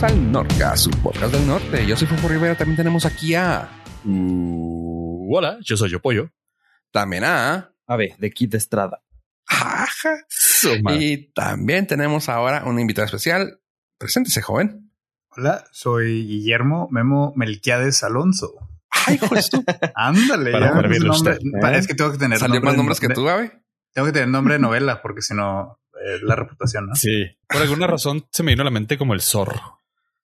bienvenidos al Norca, su podcast del norte. Yo soy Fofo Rivera, también tenemos aquí a... Uh, hola, yo soy Yo Pollo. También a... A ver, de Kit Estrada. Ajá. Y también tenemos ahora un invitado especial. Preséntese, joven. Hola, soy Guillermo Memo Melquiades Alonso. Ay, justo. Ándale, Para ya, servirle es nombre- usted, ¿eh? Es que tengo que tener Salió más nombres de- que tú, Gaby. Tengo que tener nombre de novela porque si no, eh, la reputación, ¿no? Sí. Por alguna razón se me vino a la mente como el zorro.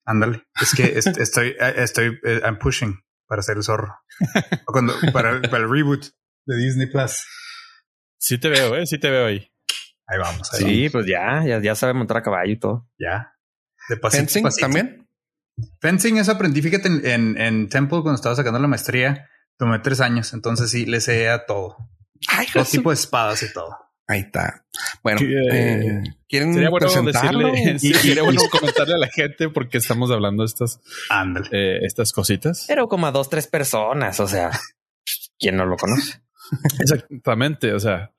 Ándale. Es que est- estoy, eh, estoy, eh, I'm pushing para ser el zorro. O Cuando, para, para el reboot de Disney Plus. Sí te veo, eh. Sí te veo ahí. Ahí vamos. Ahí Sí, vamos. pues ya, ya, ya sabe montar a caballo y todo. Ya. De pasito, Fencing pasito. también. Fencing, eso aprendí, fíjate, en, en, en Temple cuando estaba sacando la maestría. Tomé tres años, entonces sí, le sé a todo. Ay, Todo tipo de espadas y todo. Ahí está. Bueno, Que, eh, ¿quieren Sería bueno presentarlo? decirle, sí, sería bueno comentarle a la gente porque estamos hablando de estas, eh, estas cositas. Pero como a dos, tres personas, o sea, ¿quién no lo conoce? Exactamente. O sea,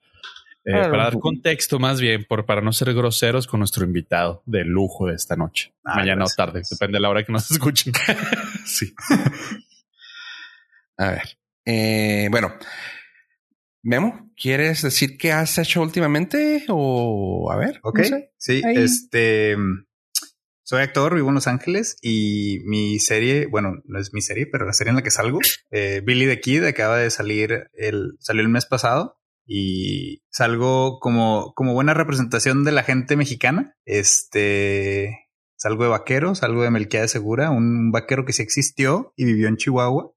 eh, para dar contexto más bien, por, para no ser groseros con nuestro invitado de lujo de esta noche. Ah, Mañana gracias. o tarde, depende de la hora que nos escuchen. Sí. A ver. Eh, bueno. Memo, ¿quieres decir qué has hecho últimamente? O a ver. Ok. no sé. Sí, Ahí. este. Soy actor, vivo en Los Ángeles y mi serie, bueno, no es mi serie, pero la serie en la que salgo, eh, Billy the Kid, acaba de salir el, salió el mes pasado y salgo como, como buena representación de la gente mexicana. Este, salgo de vaquero, salgo de Melquiades Segura, un vaquero que sí existió y vivió en Chihuahua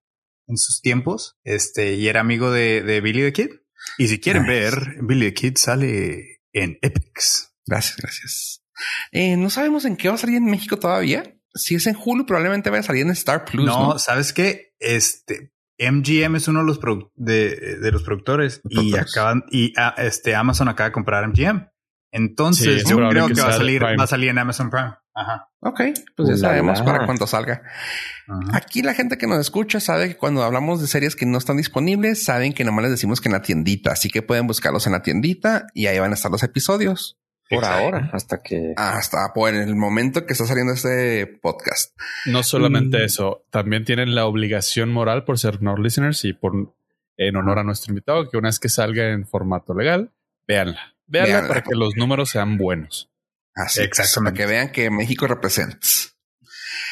en sus tiempos, este, y era amigo de, de Billy the Kid. Y si quieren Nice. ver, Billy the Kid sale en Epics. Gracias, gracias. Eh, no sabemos en qué va a salir en México todavía. Si es en julio, probablemente vaya a salir en Star Plus. No, No, ¿sabes qué? Este MGM es uno de los de, de los productores y Productores. acaban y ah, este Amazon acaba de comprar MGM. Entonces Sí, yo creo que que, va a salir, Prime. va a salir en Amazon Prime. Ajá. Ok, pues ya la, sabemos para cuando salga. Ajá. Aquí la gente que nos escucha sabe que cuando hablamos de series que no están disponibles, saben que nomás les decimos que en la tiendita, así que pueden buscarlos en la tiendita y ahí van a estar los episodios. Por Exacto. ahora, hasta que... Hasta por el momento que está saliendo este podcast. No solamente Mm. eso, también tienen la obligación moral por ser no listeners y por en honor a nuestro invitado, que una vez que salga en formato legal, véanla. Véanla, Véanla. para que los números sean buenos. Así Exactamente. para que vean que México representa.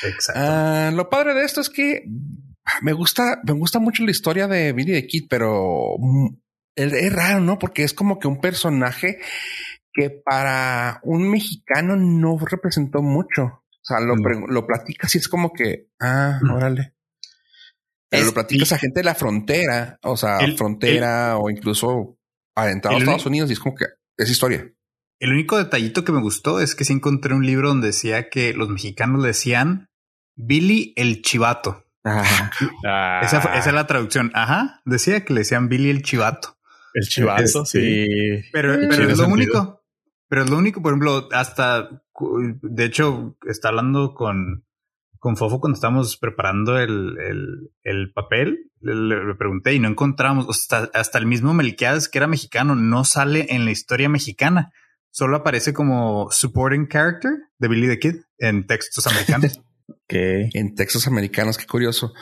Exacto. Ah, lo padre de esto es que me gusta, me gusta mucho la historia de Billy the Kid, pero mm, es, raro, ¿no? Porque es como que un personaje que para un mexicano no representó mucho. O sea, lo, No. lo platicas y es como que, ah, Mm. órale. Pero Es- lo platicas a gente de la frontera, o sea, El- frontera o incluso adentrado a Estados uni- Unidos y es como que es historia. El único detallito que me gustó es que sí encontré un libro donde decía que los mexicanos le decían Billy el Chivato. Ah, Esa, fue- esa es la traducción. Ajá. Decía que le decían Billy el Chivato. el chivato, Este, sí. Pero, es lo sentido. único. Pero es lo único, por ejemplo, hasta de hecho, está hablando con, con Fofo cuando estábamos preparando el, el, el papel. Le pregunté y no encontramos hasta, hasta el mismo Melquiades, que era mexicano, no sale en la historia mexicana. Solo aparece como supporting character de Billy the Kid en textos americanos. que En textos americanos, qué curioso.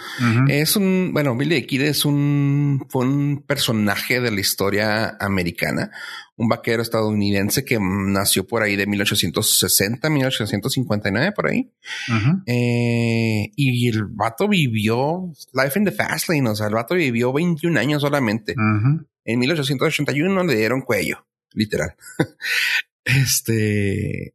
Es un, bueno, Billy the Kid es un, fue un personaje de la historia americana, un vaquero estadounidense que nació por ahí de 1860, 1859, por ahí. Ujú. Eh, y el vato vivió Life in the Fast Lane, o sea, el vato vivió 21 años solamente. Ujú. En 1881 le dieron cuello, literal. este.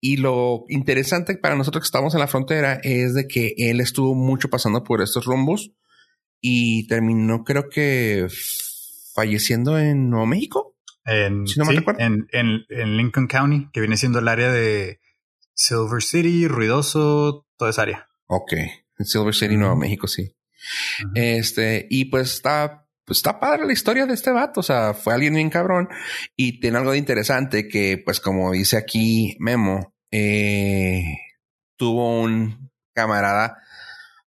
Y lo interesante para nosotros que estamos en la frontera es de que él estuvo mucho pasando por estos rumbos y terminó, creo que falleciendo en Nuevo México. En, Si no sí, en, en, en Lincoln County, que viene siendo el área de Silver City, ruidoso, toda esa área. Ok, en Silver City, Nuevo. México, sí. Este, y pues está, pues está padre la historia de este vato. O sea, fue alguien bien cabrón y tiene algo de interesante que, pues, como dice aquí Memo, eh, tuvo un camarada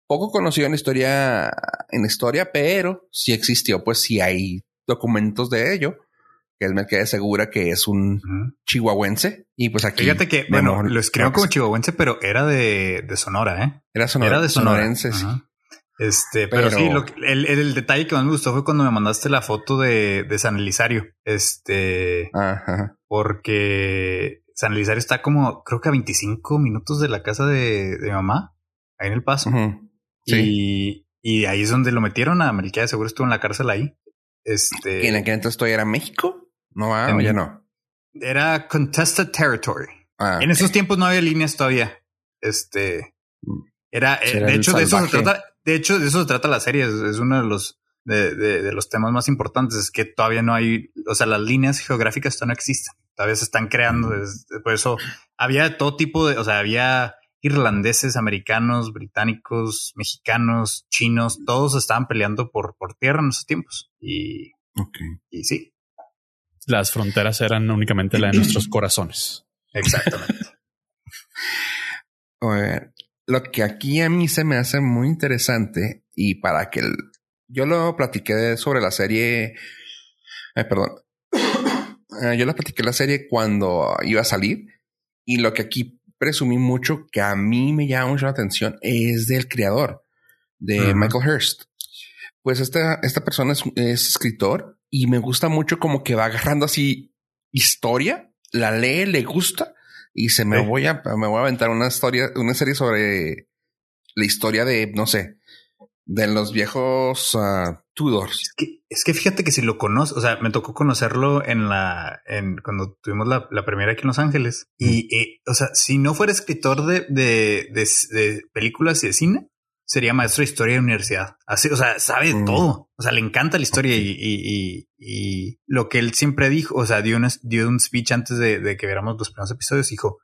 poco conocido en la historia, en la historia, pero sí existió, pues sí hay documentos de ello. que es Melquiades Segura, que es un chihuahuense. Y pues aquí. Fíjate que, Memo bueno, lo escribieron como chihuahuense, pero era de, de Sonora, ¿eh? Era, sonora, Era de Sonora. sonorense, sí. Este, pero, Pero- sí, lo que- el, el detalle que más me gustó fue cuando me mandaste la foto de, de San Elisario. Este, Ajá. porque San Elisario está como, creo que a 25 minutos de la casa de, de mamá, ahí en el paso. Sí. Y, y ahí es donde lo metieron a Melquiades, seguro estuvo en la cárcel ahí. Este, ¿Y en aquel entonces todavía era México? No, ah, En- ya no. era contested territory. Ah, En esos tiempos no había líneas todavía. Este era, eh, Era de hecho, de eso se trata. De hecho, de eso se trata la serie. Es, es uno de los de, de- de los temas más importantes. Es que todavía no hay, o sea, las líneas geográficas todavía no existen. Todavía se están creando. es- por eso había todo tipo de, o sea, había irlandeses, americanos, británicos, mexicanos, chinos. Todos estaban peleando por, por tierra en esos tiempos. Y, Ok. y sí, Las fronteras eran únicamente la de nuestros corazones. exactamente. A ver, lo que aquí a mí se me hace muy interesante y para que el- yo lo platiqué sobre la serie, eh, perdón, Eh, yo la platiqué la serie cuando iba a salir y lo que aquí presumí mucho que a mí me llama mucho la atención es del creador de. Michael Hurst. Pues esta, esta persona es, es escritor y me gusta mucho como que va agarrando así historia, la lee, le gusta y se me Sí. voy a me voy a aventar una historia, una serie sobre la historia de no sé, de los viejos ah, Tudors. Es que, es que fíjate que si lo conozco, o sea, me tocó conocerlo en la, en cuando tuvimos la, la primera aquí en Los Ángeles. Y, eh, o sea, si no fuera escritor de, de, de, de películas y de cine, sería maestro de historia de universidad. Así, o sea, sabe de Mm. todo. O sea, le encanta la historia y, y, y, y lo que él siempre dijo, o sea, dio un, dio un speech antes de, de que viéramos los primeros episodios. Dijo,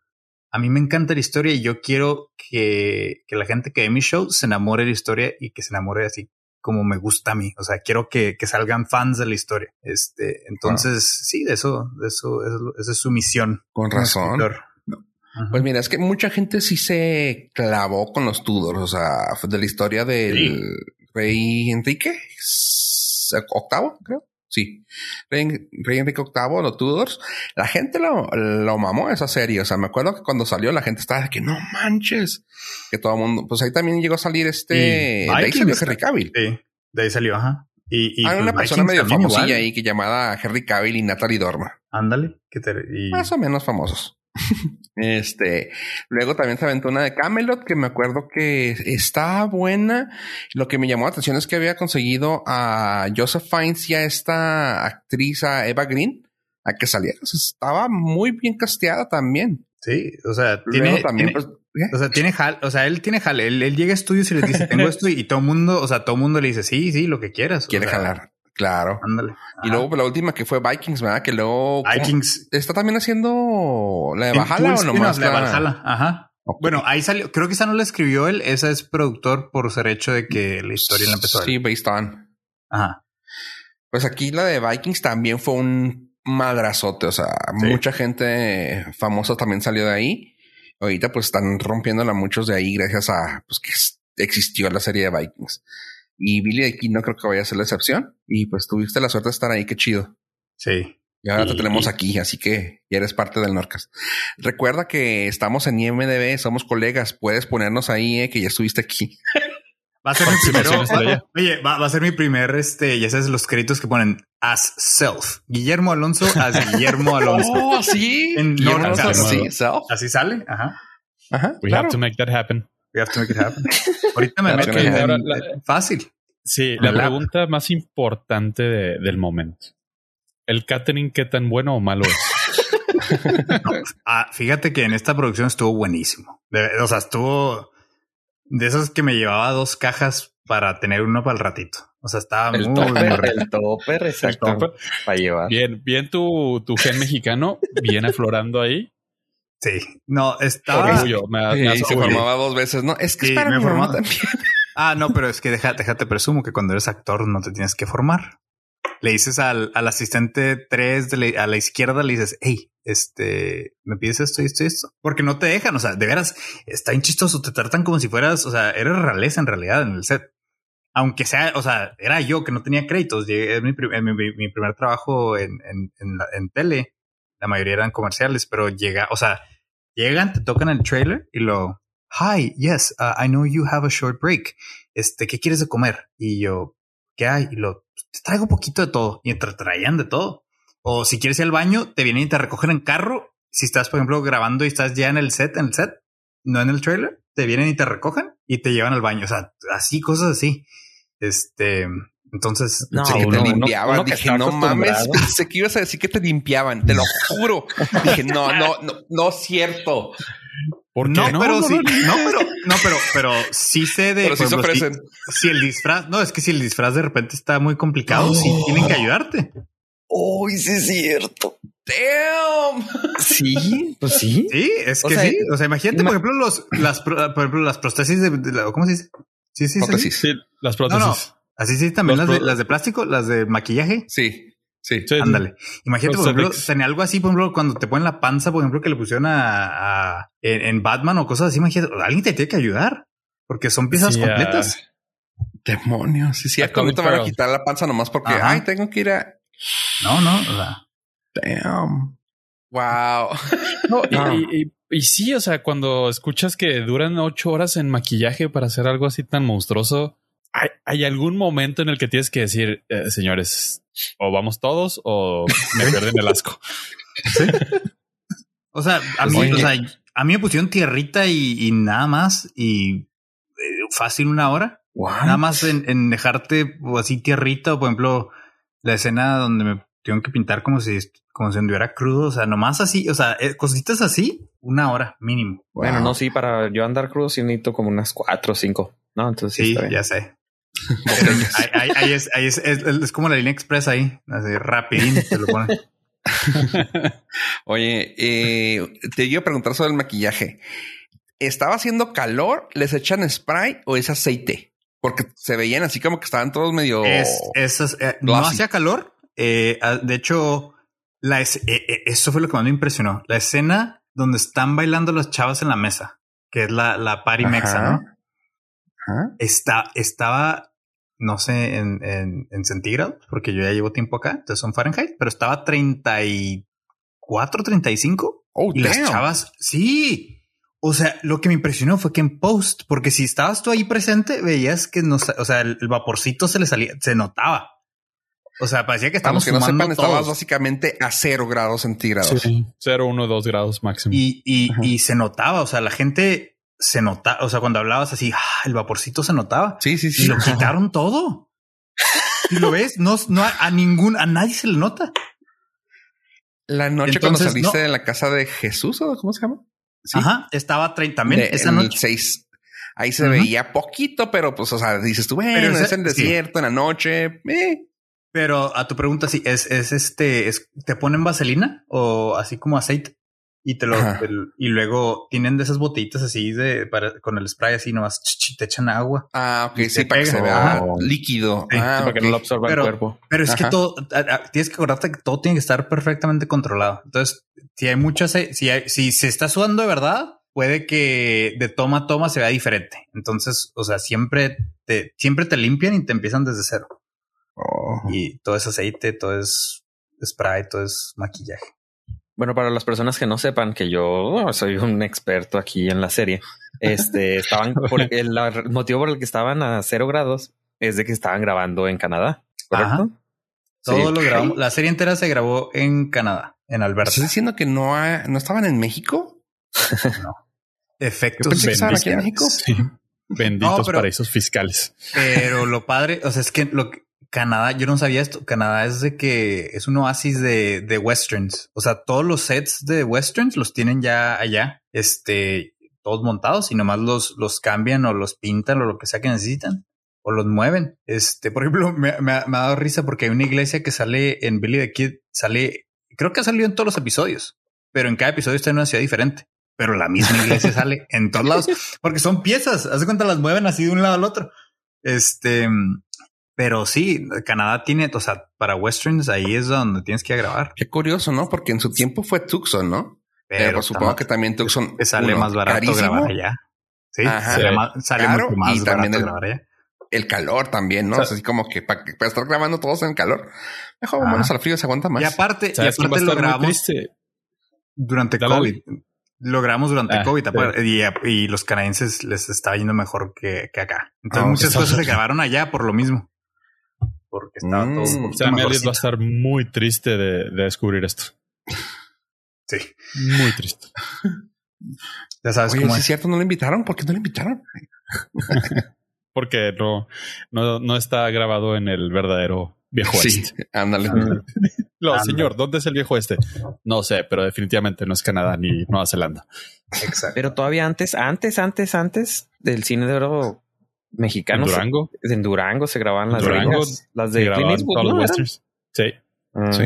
a mí me encanta la historia y yo quiero que, que la gente que ve mi show se enamore de la historia y que se enamore así como me gusta a mí. O sea, quiero que, que salgan fans de la historia. Este, entonces, sí, de eso, de eso, eso es lo- esa es su misión. Con razón. escritor. Ajá. Pues mira, es que mucha gente sí se clavó con los Tudors, o sea, de la historia del Sí. rey Enrique octavo, creo. Sí, rey, rey Enrique VIII, los Tudors. La gente lo, lo mamó esa serie. O sea, me acuerdo que cuando salió la gente estaba de que no manches, que todo el mundo, pues ahí también llegó a salir este, de ahí salió. Henry Cavill. Sí, de ahí salió, ajá. Y, y Hay pues, una persona Vikings medio famosilla igual. ahí que llamada Henry Cavill y Natalie Dormer. Ándale, que te, y, más o menos famosos. Este, luego también se aventó una de Camelot que me acuerdo que está buena. Lo que me llamó la atención es que había conseguido a Joseph Fiennes y a esta actriz, a Eva Green, a que saliera. O sea, estaba muy bien casteada también. sí, o sea, Luego tiene, también, tiene- pues, ¿eh? o sea, tiene jal, o sea, él tiene jale, él, él llega a estudios y les dice, tengo esto y, y todo mundo, o sea, todo mundo le dice, sí, sí, lo que quieras. o quiere sea, jalar. Claro. Ándale. Y luego pues, la última que fue Vikings, ¿verdad? Que luego. Vikings. está también haciendo la de Valhalla o nomás la de la- Valhalla. Ajá. Bueno, ahí salió, creo que esa no la escribió él, esa es productor por ser hecho de que la historia la empezó Sí, based on. Ajá. Pues aquí la de Vikings también fue un madrazote. O sea, Sí. mucha gente famosa también salió de ahí. Ahorita pues están rompiéndola muchos de ahí gracias a pues que existió la serie de Vikings. Y Billy aquí no creo que vaya a ser la excepción. Y pues tuviste la suerte de estar ahí, qué chido. Sí. Y ahora te tenemos y- aquí, así que ya eres parte del Norcas. Recuerda que estamos en IMDB, somos colegas. Puedes ponernos ahí, eh, que ya estuviste aquí. Va a ser mi primero. Oye, va, va a ser mi primer, este, ya sabes, los créditos que ponen as self. Guillermo Alonso as Guillermo Alonso. Oh, sí. En Guillermo Norcas. Alonso, sí, Alonso. self. Así sale. Ajá. Ajá, We claro. have to make that happen. We have to make it happen. Ahorita me meto en- ahora la- fácil. Sí, la pregunta más importante de- del momento. ¿El catering qué tan bueno o malo es? Ah, fíjate que en esta producción estuvo buenísimo. De- o sea, estuvo de esas que me llevaba dos cajas para tener uno para el ratito. O sea, estaba El muy, topper, el topper, exacto. topper. Para llevar. Bien, bien tu, tu gen mexicano, bien aflorando ahí. Sí. No, estaba. Orgullo, me, Sí, se formaba dos veces. No, es que Sí, me mi mamá también. Ah, no, pero es que deja- déjate presumo que cuando eres actor no te tienes que formar. Le dices al, al asistente 3 de la- a la izquierda, le dices, hey, este, me pides esto y esto y esto. Porque no te dejan. O sea, de veras, está bien chistoso. Te tratan como si fueras, o sea, eres realeza en realidad en el set. aunque sea, o sea, era yo que no tenía créditos. Llegué, mi, mi, mi, primer trabajo en, en, en, en, tele. La mayoría eran comerciales, pero llega, o sea, llegan, te tocan el trailer y lo, hi, yes, uh, I know you have a short break. Este, ¿qué quieres de comer? Y yo, ¿qué hay? Y lo, traigo un poquito de todo. Y te traían de todo. O si quieres ir al baño, te vienen y te recogen en carro. Si estás, por ejemplo, grabando y estás ya en el set, en el set, no en el trailer, te vienen y te recogen y te llevan al baño. O sea, así, cosas así. Este, entonces, no, que te limpiaban. dije, no mames, pensé que ibas a decir que te limpiaban, te lo juro. dije, no, no, no, no es cierto. ¿Por no, no, pero sí, no, pero, no, pero, pero sí sé de. Pero si, el disfraz, no, es que si el disfraz de repente está muy complicado, sí tienen que ayudarte. Uy, sí es cierto. Damn. Sí, pues sí. Sí, es que sí. O sea, imagínate, por ejemplo, los, las, por ejemplo, las prótesis de, ¿cómo se dice? Sí, sí, sí. las prótesis. Así sí, también las de, las de plástico, las de maquillaje. Sí. Sí, ándale. Imagínate, por ejemplo, tenía algo así, por ejemplo, cuando te ponen la panza, por ejemplo, que le pusieron a, en, Batman o cosas así, imagínate, alguien te tiene que ayudar porque son piezas completas. Demonios, sí, sí, ¿cómo te van a quitar la panza nomás porque, ay, tengo que ir a. No, no, sea. Damn. Wow. No, y, y, sí, o sea, cuando escuchas que duran ocho horas en maquillaje para hacer algo así tan monstruoso, hay, algún momento en el que tienes que decir, eh, señores, o vamos todos o me pierden el asco. O sea, a mí, o sea, a mí me pusieron tierrita y, nada más y eh, fácil una hora. Nada más en, dejarte así tierrita o por ejemplo la escena donde me tengo que pintar como si como si anduviera crudo, o sea, nomás así, o sea, eh, cositas así, una hora mínimo. Bueno, no, sí, para yo andar crudo sí necesito como unas cuatro o cinco. No, entonces sí, ya sé. Ahí, es, ahí es, es, como la línea express ahí, así rapidín te lo pone. Oye, eh, te iba a preguntar sobre el maquillaje. ¿Estaba haciendo calor? ¿Les echan spray o es aceite? Porque se veían así como que estaban todos medio. Es, eh, no hacía calor. Eh, ah, de hecho, la eso fue lo que más me impresionó. La escena donde están bailando las chavas en la mesa, que es la, la party mexa, ¿no? Está, estaba, no sé, en, en, centígrados, porque yo ya llevo tiempo acá, entonces son Fahrenheit, pero estaba 34, 35. Oh, y las chavas, sí. O sea, lo que me impresionó fue que en post, porque si estabas tú ahí presente, veías que no, o sea, el, vaporcito se le salía, se notaba. O sea, parecía que estábamos que no sepan, estabas básicamente a cero grados centígrados. Sí, cero, uno, dos grados máximo. Y, y, y se notaba, o sea, la gente se nota, o sea, cuando hablabas así, ah, el vaporcito se notaba. Sí, sí, sí. Y lo quitaron todo. Y lo ves, no, no a, ningún, a nadie se le nota. La noche cuando saliste de la casa de Jesús o cómo se llama? Ajá, estaba 30 también esa noche. Seis, ahí se veía poquito, pero pues, o sea, dices tú, bueno, pero es, el desierto en la noche. Eh. Pero a tu pregunta, sí, es, es este, es, ¿te ponen vaselina o así como aceite? Y te lo y luego tienen de esas botellitas así de para con el spray así nomás te echan agua. Ah, ok, sí, para que se vea líquido. ah, para que no lo absorba el cuerpo. Pero es que todo tienes que acordarte que todo tiene que estar perfectamente controlado. Entonces, si hay muchas, si hay, si se está sudando de verdad, puede que de toma a toma se vea diferente. Entonces, o sea, siempre te, siempre te limpian y te empiezan desde cero. Oh. Y todo es aceite, todo es spray, todo es maquillaje. Bueno, para las personas que no sepan que yo soy un experto aquí en la serie, este estaban por el, motivo por el que estaban a cero grados es de que estaban grabando en Canadá. ¿Correcto? Todo lo grabamos. La serie entera se grabó en Canadá, en Alberta. ¿Estás diciendo que no, no estaban en México? no. Efectos. aquí en México. Sí. Benditos paraísos fiscales. Pero lo padre, o sea, es que lo que Canadá, yo no sabía esto. Canadá es de que es un oasis de, de westerns. O sea, todos los sets de westerns los tienen ya allá, este, todos montados y nomás los, los cambian o los pintan o lo que sea que necesitan o los mueven. Este, por ejemplo, me, me, ha dado risa porque hay una iglesia que sale en Billy the Kid, sale, creo que ha salido en todos los episodios, pero en cada episodio está en una ciudad diferente. Pero la misma iglesia sale en todos lados porque son piezas. Haz de cuenta, las mueven así de un lado al otro. Este, pero sí, Canadá tiene, o sea, para westerns ahí es donde tienes que grabar. Qué curioso, ¿no? Porque en su tiempo fue Tucson, ¿no? Pero, supongo que también Tucson sale más barato grabar allá. Sí, sale, más, sale mucho más barato grabar allá. el calor también, ¿no? así como que para, estar grabando todos en calor, mejor vámonos al frío, se aguanta más. Y aparte, y aparte lo grabamos durante COVID. Lo grabamos durante ah, COVID y, los canadienses les está yendo mejor que, acá. Entonces ah, muchas cosas se grabaron allá por lo mismo. Porque estaba todo. Mm. Sam Elliott va a estar muy triste de, descubrir esto. Sí. Muy triste. Ya sabes cómo es cierto, no lo invitaron. ¿Por qué no lo invitaron? Porque no, no, no está grabado en el verdadero viejo sí, Ándale. No, señor, ¿dónde es el viejo este? No sé, pero definitivamente no es Canadá ni Nueva Zelanda. Exacto. Pero todavía antes, antes, antes, antes del cine de oro mexicano. ¿En Durango? en Durango se grababan las Durango, las de Clint Eastwood, Sí. Ah. Sí.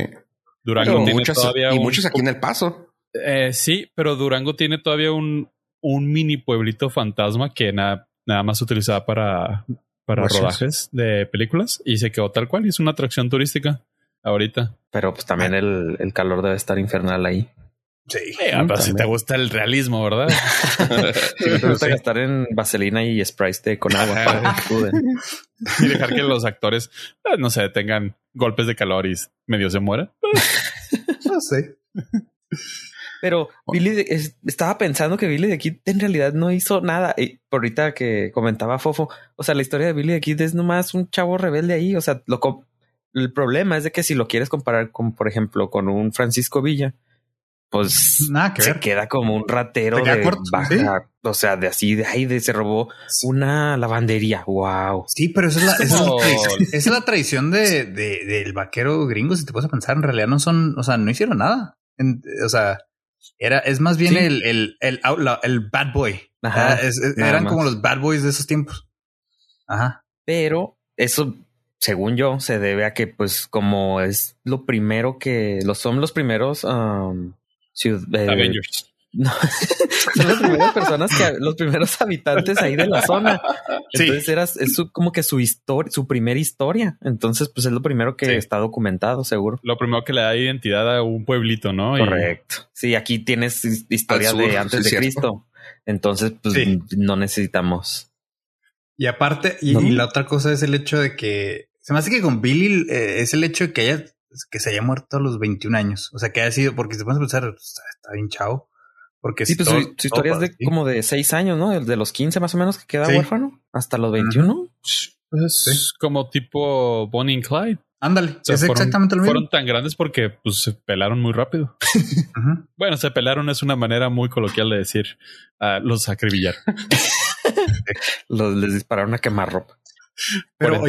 Durango tiene todavía y muchos aquí en El Paso. Eh, sí, pero Durango tiene todavía un, un mini pueblito fantasma que nada, nada más utilizaba para, para rodajes de películas y se quedó tal cual y es una atracción turística ahorita. Pero pues también el, el calor debe estar infernal ahí. Sí. Eh, pero si te gusta el realismo, ¿verdad? si te gusta gastar en vaselina y Sprite con agua y dejar que los actores, eh, no sé, tengan golpes de calor y medio se mueran. no sé. Pero Billy estaba pensando que Billy de Kid en realidad no hizo nada. Y por ahorita que comentaba Fofo, o sea, la historia de Billy de Kid es nomás un chavo rebelde ahí. O sea, lo, el problema es de que si lo quieres comparar con, por ejemplo, con un Francisco Villa, pues Nada que se queda como un ratero de baja, o sea, de así, de ahí, de se robó una lavandería. Wow. Sí, pero eso es la, esa es la tradición de, de, del vaquero gringo. Si te puedes pensar, en realidad no son, o sea, no hicieron nada. o sea, era, es más bien el, el, el, el, bad boy. Ajá. eran como los bad boys de esos tiempos. Ajá. Pero eso según yo, se debe a que, pues, como es lo primero que los son los primeros um, eh, Avengers. No, son las primeras personas que los primeros habitantes ahí de la zona. Entonces era es como que su historia, su primera historia. Entonces, pues es lo primero que está documentado, seguro. Lo primero que le da identidad a un pueblito, ¿no? Correcto. Sí, aquí tienes historia de antes de Cristo. Entonces, pues no necesitamos y aparte, y, la otra cosa es el hecho de que se me hace que con Billy eh, es el hecho de que haya que se haya muerto a los 21 años. O sea, que haya sido, porque se puede pensar, está, bien chao. Porque sí, pues su, historia es de como de 6 años, ¿no? De los 15 más o menos que queda huérfano hasta los 21. Es como tipo Bonnie and Clyde. Ándale, es exactamente lo mismo. Fueron tan grandes porque pues, se pelaron muy rápido. Bueno, se pelaron es una manera muy coloquial de decir uh, los acribillaron. los, les dispararon a quemar ropa.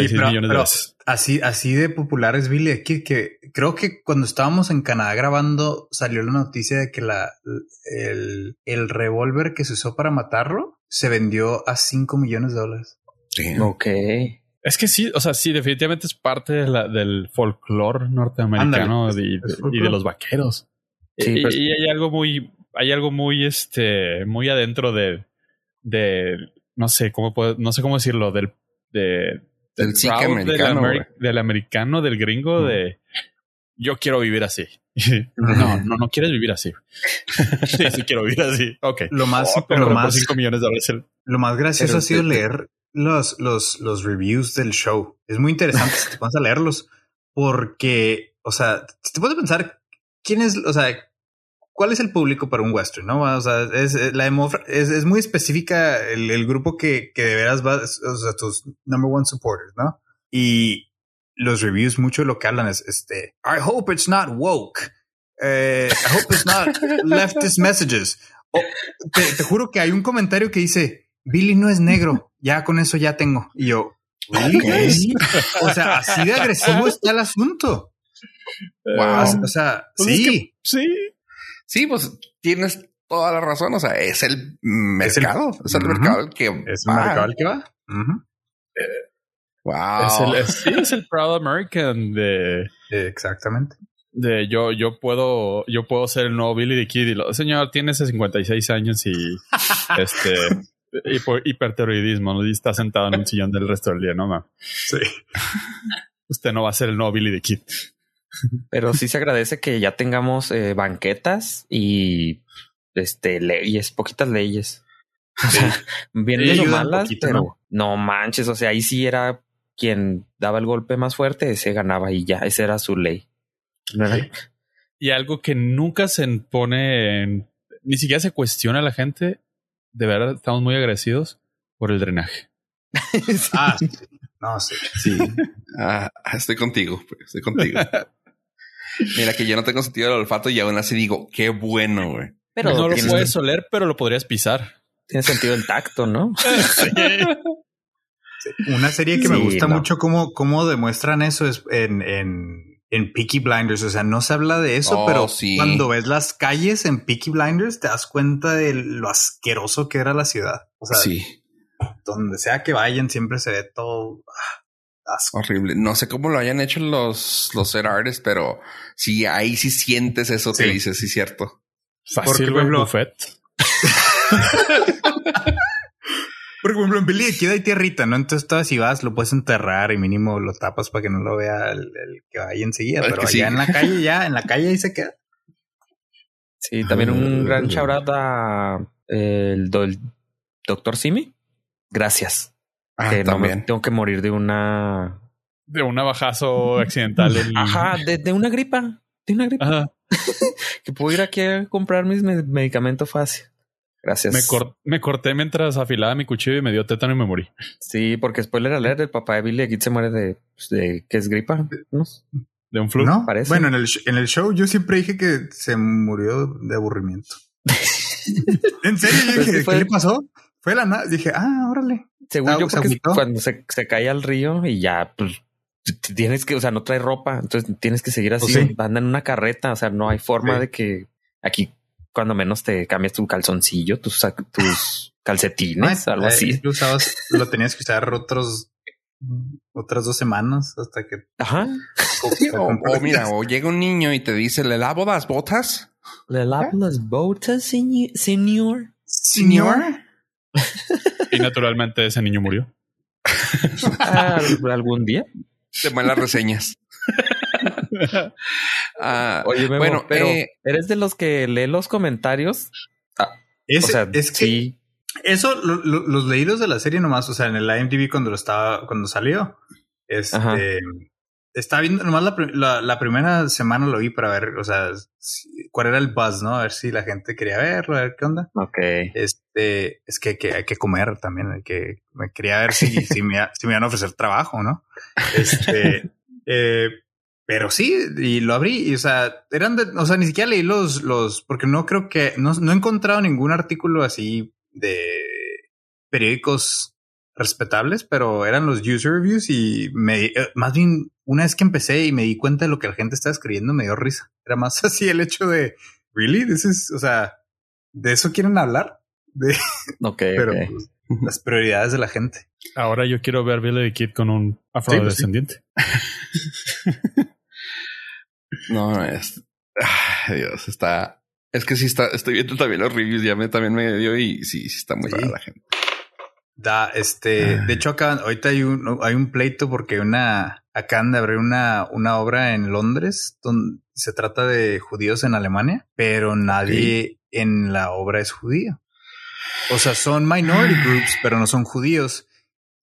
Pero, así, así de popular es Billy aquí que creo que cuando estábamos en Canadá grabando salió la noticia de que la, el, el revólver que se usó para matarlo se vendió a 5 millones de dólares. Ok. Es que sí, o sea, sí, definitivamente es parte de la, del folclore norteamericano y, de, los vaqueros. y, y, hay algo muy, hay algo muy, este, muy adentro de, de, no sé cómo puedo, no sé cómo decirlo, del de, del, americano, del, americano, del gringo, de yo quiero vivir así. no, no, no quieres vivir así. sí, sí quiero vivir así. Ok. Lo más, oh, lo más, millones de dólares. Lo más gracioso ha sido leer los, los, los reviews del show. Es muy interesante si te pones a leerlos porque, o sea, si te puedes pensar quién es, o sea, ¿cuál es el público para un western? ¿no? O sea, es, la es, es muy específica el, grupo que, que de veras va, o sea, tus number one supporters, ¿no? Y los reviews mucho lo que hablan es este, I hope it's not woke. Eh, I hope it's not leftist messages. te, juro que hay un comentario que dice, Billy no es negro, ya con eso ya tengo. Y yo, o sea, así de agresivo está el asunto. Wow. O sea, pues sí. sí. Sí, pues tienes toda la razón. O sea, es el mercado. Es el, mercado el que Es el mercado el que va. wow. Es el, sí, es el Proud American de. Exactamente. De yo, yo puedo, yo puedo ser el nuevo Billy the Kid y lo, señor, tiene 56 años y este hiperteroidismo, ¿no? Y está sentado en un sillón del resto del día, ¿no? Sí. Usted no va a ser el nuevo Billy the Kid. Pero sí se agradece que ya tengamos eh, banquetas y este leyes, poquitas leyes. bien o malas, pero ¿no? manches. O sea, ahí sí era quien daba el golpe más fuerte, ese ganaba y ya, esa era su ley. Y algo que nunca se pone en, ni siquiera se cuestiona a la gente. De verdad, estamos muy agradecidos por el drenaje. Ah, no, sí. Sí. Ah, estoy contigo, pues, estoy contigo. Mira que yo no tengo sentido del olfato y aún así digo, qué bueno, güey. Pero no lo puedes oler, pero lo podrías pisar. Tiene sentido el tacto, ¿no? Una serie que me gusta mucho cómo, cómo demuestran eso es en, en, en Peaky Blinders. O sea, no se habla de eso, oh, pero cuando ves las calles en Peaky Blinders te das cuenta de lo asqueroso que era la ciudad. O sea, sí. donde sea que vayan siempre se ve todo ah, horrible. No sé cómo lo hayan hecho los, los ser artists, pero sí, ahí sí sientes eso que dices, sí, cierto. Fácil, Porque, buffet. Porque, por ejemplo, en Billy aquí hay tierrita, ¿no? Entonces, todas si vas, lo puedes enterrar y mínimo lo tapas para que no lo vea el, que va ahí enseguida. Pero allá en la calle, ya, en la calle ahí se queda. Sí, también un gran shout a el, doctor Simi. Gracias. Ah, que también. tengo que morir de una. De un bajazo accidental. Ajá, de, de, una gripa. De una gripa. Ajá. que puedo ir aquí a comprar mis medicamentos fácil. Gracias. Me, corté mientras afilaba mi cuchillo y me dio tétano y me morí. Sí, porque spoiler alert, el papá de Billy aquí se muere de, pues, de ¿qué es gripa? ¿No? De un flu. No, parece. Bueno, en el, en el show yo siempre dije que se murió de aburrimiento. ¿En serio? Pues ¿qué le pasó? Fue la nada. Dije, ah, órale. Según yo, porque cuando se, se cae al río y ya, pues tienes que, o sea, no trae ropa, entonces tienes que seguir así, ¿Oh, anda en una carreta, o sea, no hay forma de que aquí cuando menos te cambias tu calzoncillo, tus, tus calcetines, algo así. Lo, usabas, lo tenías que usar otros otras dos semanas hasta que. Ajá. O, mira, o llega un niño y te dice, ¿le lavo las botas? ¿Le lavo las botas, señor? ¿Señor? y naturalmente ese niño murió. Ah, ¿Algún día? De malas reseñas. Ah, Oye, bueno, pero eh, ¿eres de los que lee los comentarios? Ah, es, o sea, es que sí. Eso, los leídos de la serie nomás, o sea, en el IMDb cuando lo estaba, cuando salió, este, estaba viendo nomás la, la, primera semana lo vi para ver, o sea, cuál era el buzz, ¿no? A ver si la gente quería verlo, a ver qué onda. Ok. Este, es que, que hay que comer también, hay que, me quería ver si, si, me, si me iban a ofrecer trabajo, ¿no? Este, eh, pero sí, y lo abrí, y, o sea, eran de, o sea, ni siquiera leí los, los, porque no creo que, no, no he encontrado ningún artículo así de periódicos respetables, pero eran los user reviews y me, eh, más bien, una vez que empecé y me di cuenta de lo que la gente estaba escribiendo, me dio risa. Era más así el hecho de, really, this is, o sea, ¿de eso quieren hablar? De, ok, pero pues, las prioridades de la gente. Ahora yo quiero ver Billy the Kid con un pues afrodescendiente. No, es. Dios, está. Es que sí está. Estoy viendo también los reviews. Ya me también me dio y sí, sí está muy rara la gente. Da, este, de hecho acá ahorita hay un, hay un pleito porque una, acaban de abrir una, una obra en Londres donde se trata de judíos en Alemania, pero nadie en la obra es judío. O sea, son minority groups, pero no son judíos.